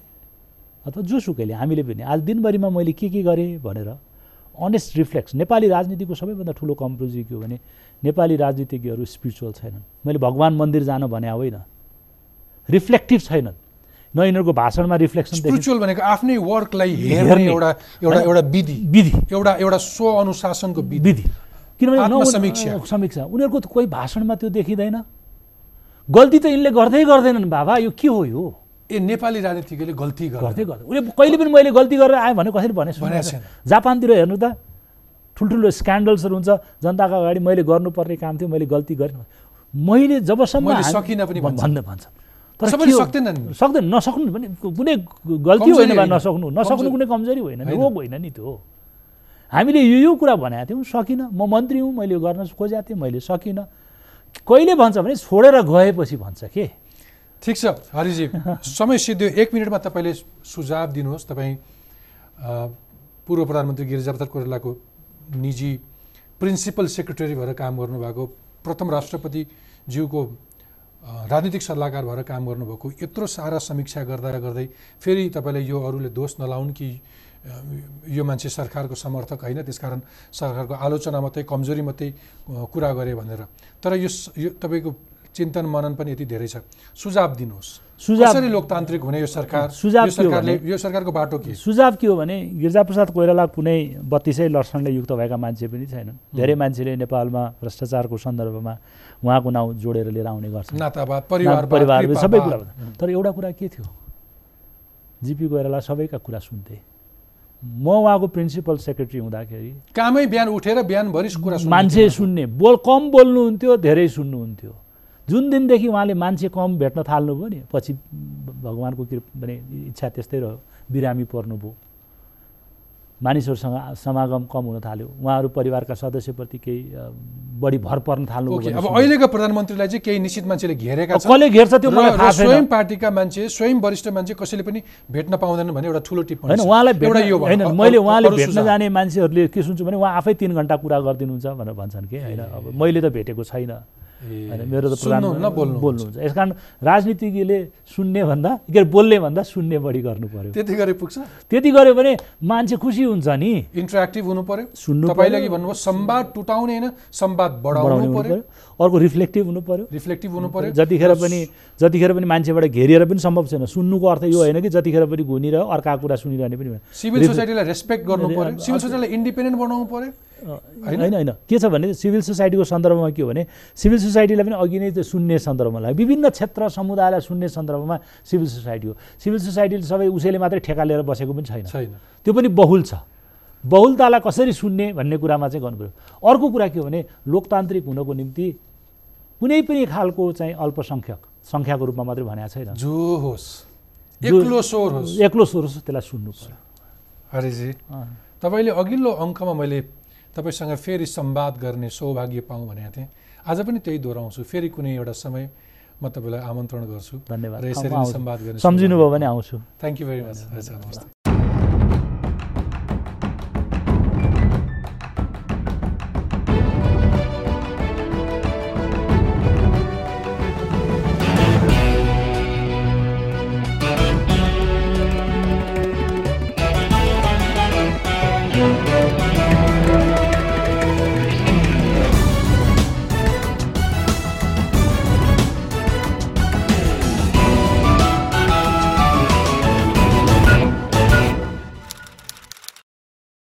अथवा जोसुकैले हामीले पनि आज दिनभरिमा मैले के के गरेँ? भनेर अनेस्ट रिफ्लेक्स नेपाली राजनीतिको सबैभन्दा ठुलो कम्पोजिट के हो भने नेपाली राजनीतिज्ञहरू स्पिरिचुअल छैनन्। मैले भगवान् मन्दिर जान भने होइन। रिफ्लेक्टिभ छैनन्। न यिनीहरूको भाषणमा रिफ्लेक्सन स्पिरिचुअल भनेको आफ्नै वर्कलाई हेर्ने। एउटा एउटा? एउटा विधि। विधि। एउटा एउटा स्व अनुशासनको विधि। किनभने। समीक्षा उनीहरूको त कोही भाषणमा त्यो देखिँदैन गल्ती त यिनले गर्दै गर्दैनन् बाबा यो के हो यो ए नेपाली राजनीतिज्ञले गल्ती गर्दै गर्दै उसले कहिले पनि मैले गल्ती गरेर आएँ भने कसरी भने। जापानतिर हेर्नु त ठुल्ठुलो स्क्यान्डल्सहरू हुन्छ जनताको अगाडि मैले गर्नुपर्ने काम थियो मैले गल्ती गरेँ मैले जबसम्म सकिनँ पनि भन्छन्। भन्दै भन्छ तर सबैले के हो? सक्दैनन् नि। सक्दैन नसक्नु भने कुनै गल्ती होइन। नसक्नु नसक्नु। कुनै कमजोरी होइन नि होइन। रोग होइन नि त्यो हामीले यो यो कुरा भनेको थियौँ सकिनँ। म मन्त्री हुँ मैले गर्न खोजेको थिएँ मैले सकिनँ। कहिले भन्छ भने छोडेर गएपछि भन्छ के? ठिक छ हरिजी। समय सिद्धियो। एक मिनटमा तपाईँले सुझाव दिनुहोस्। तपाईँ पूर्व प्रधानमन्त्री गिरिजाप्रसाद कोइरालाको निजी प्रिन्सिपल सेक्रेटरी भएर काम गर्नुभएको प्रथम राष्ट्रपतिज्यूको राजनीतिक सल्लाहकार भएर काम गर्नुभएको यत्रो सारा समीक्षा गर्दा गर्दै फेरि तपाईँलाई यो अरूले दोष नलाउन् कि यो मान्छे सरकारको समर्थक होइन त्यसकारण सरकारको आलोचना मात्रै कमजोरी मात्रै कुरा गरे भनेर। तर यो यो तपाईँको चिन्तन मनन पनि यति धेरै छ। सुझाव दिनुहोस्। सुझाव कसरी लोकतान्त्रिक हुने यो सरकार? सुझाव यो सरकारले यो सरकारको बाटो के? सुझाव के हो भने गिरिजाप्रसाद कोइराला कुनै बत्तिसै लक्षणले युक्त भएका मान्छे पनि छैनन् धेरै मान्छेले नेपालमा भ्रष्टाचारको सन्दर्भमा उहाँको नाउँ जोडेर लिएर आउने नातावाद परिवार परिवार सबै कुरा तर एउटा कुरा के थियो? जिपी कोइराला सबैका कुरा सुन्थे। म उहाँको प्रिन्सिपल सेक्रेटरी हुँदाखेरि कामै बिहान उठेर बिहानभरि कुरा मान्छे। सुन्ने बोल कम बोल्नुहुन्थ्यो धेरै सुन्नुहुन्थ्यो जुन दिनदेखि उहाँले मान्छे कम भेट्न थाल्नुभयो नि पछि भगवान्को कृप भने इच्छा त्यस्तै रह्यो बिरामी पर्नुभयो मानिसहरूसँग समागम कम हुन थाल्यो उहाँहरू परिवारका सदस्यप्रति केही बढी भर पर्न थाल्नु ओके अब अहिलेको प्रधानमन्त्रीलाई चाहिँ केही निश्चित मान्छेले घेरेका छन् कसले घेर्छ त्यो मलाई थाहा स्वयं छैन पार्टीका मान्छे स्वयं वरिष्ठ मान्छे कसैले पनि भेट्न पाउँदैनन् भने एउटा ठुलो टिप्पणी होइन। उहाँलाई भेट्न। होइन मैले उहाँले भेट्न। जाने मान्छेहरूले के सुन्छु भने उहाँ आफै तिन घन्टा कुरा गरिदिनुहुन्छ भनेर भन्छन् कि होइन अब मैले त भेटेको छैन होइन मेरो त प्रधान सुन्नुहुन्न, बोल्नुहुन्छ। यस कारण राजनीतिज्ञले सुन्ने भन्दा के अरे बोल्ने भन्दा सुन्ने बढी गर्नु पर्यो। त्यति गरे पुग्छ? त्यति गऱ्यो भने मान्छे खुसी हुन्छ नि। इन्टरेक्टिभ हुनु पर्यो। सुन्नु तपाईँले भन्नुभयो संवाद टुटाउने होइन संवाद बढाउनु पर्यो। अर्को रिफ्लेक्टिभ हुनु पर्यो। रिफ्लेक्टिभ हुनु पर्यो। जतिखेर पनि जतिखेर पनि मान्छेबाट घेरिएर पनि सम्भव छैन। सुन्नुको अर्थ यो होइन कि जतिखेर पनि घुनिरह्यो अर्का कुरा सुनिरहने पनि होइन सिभिल सोसाइटीलाई रेस्पेक्ट गर्नु पर्यो। सिभिल सोसाइटीलाई इन्डिपेन्डेन्ट बनाउनु पर्यो। होइन होइन। के छ भने सिभिल सोसाइटीको सन्दर्भमा के हो भने सिभिल सोसाइटीलाई पनि अघि नै त्यो सुन्ने सन्दर्भमा लाग्यो। विभिन्न क्षेत्र समुदायलाई सुन्ने सन्दर्भमा सिभिल सोसाइटी हो। सिभिल सोसाइटीले सबै उसैले मात्रै ठेका लिएर बसेको पनि छैन। छैन। त्यो पनि बहुल छ। बहुलतालाई कसरी सुन्ने भन्ने कुरामा चाहिँ गर्नु पऱ्यो अर्को कुरा के हो भने लोकतान्त्रिक हुनको निम्ति कुनै पनि खालको चाहिँ अल्पसङ्ख्यक सङ्ख्याको रूपमा मात्रै भनेको छैन। जो होस् एक्लो स्वर होस्। एक्लो स्वर होस् त्यसलाई सुन्नु पर्यो। हरिजी। तपाईँले अघिल्लो अङ्कमा मैले तपाईँसँग फेरि संवाद गर्ने सौभाग्य पाऊँ भनेको थिएँ। आज पनि त्यही दोहोऱ्याउँछु फेरि कुनै एउटा समय म तपाईँलाई आमन्त्रण गर्छु धन्यवाद। र यसरी गर्ने सम्झिनुभयो भने आउँछु। थ्याङ्क यू भेरी मच नमस्ते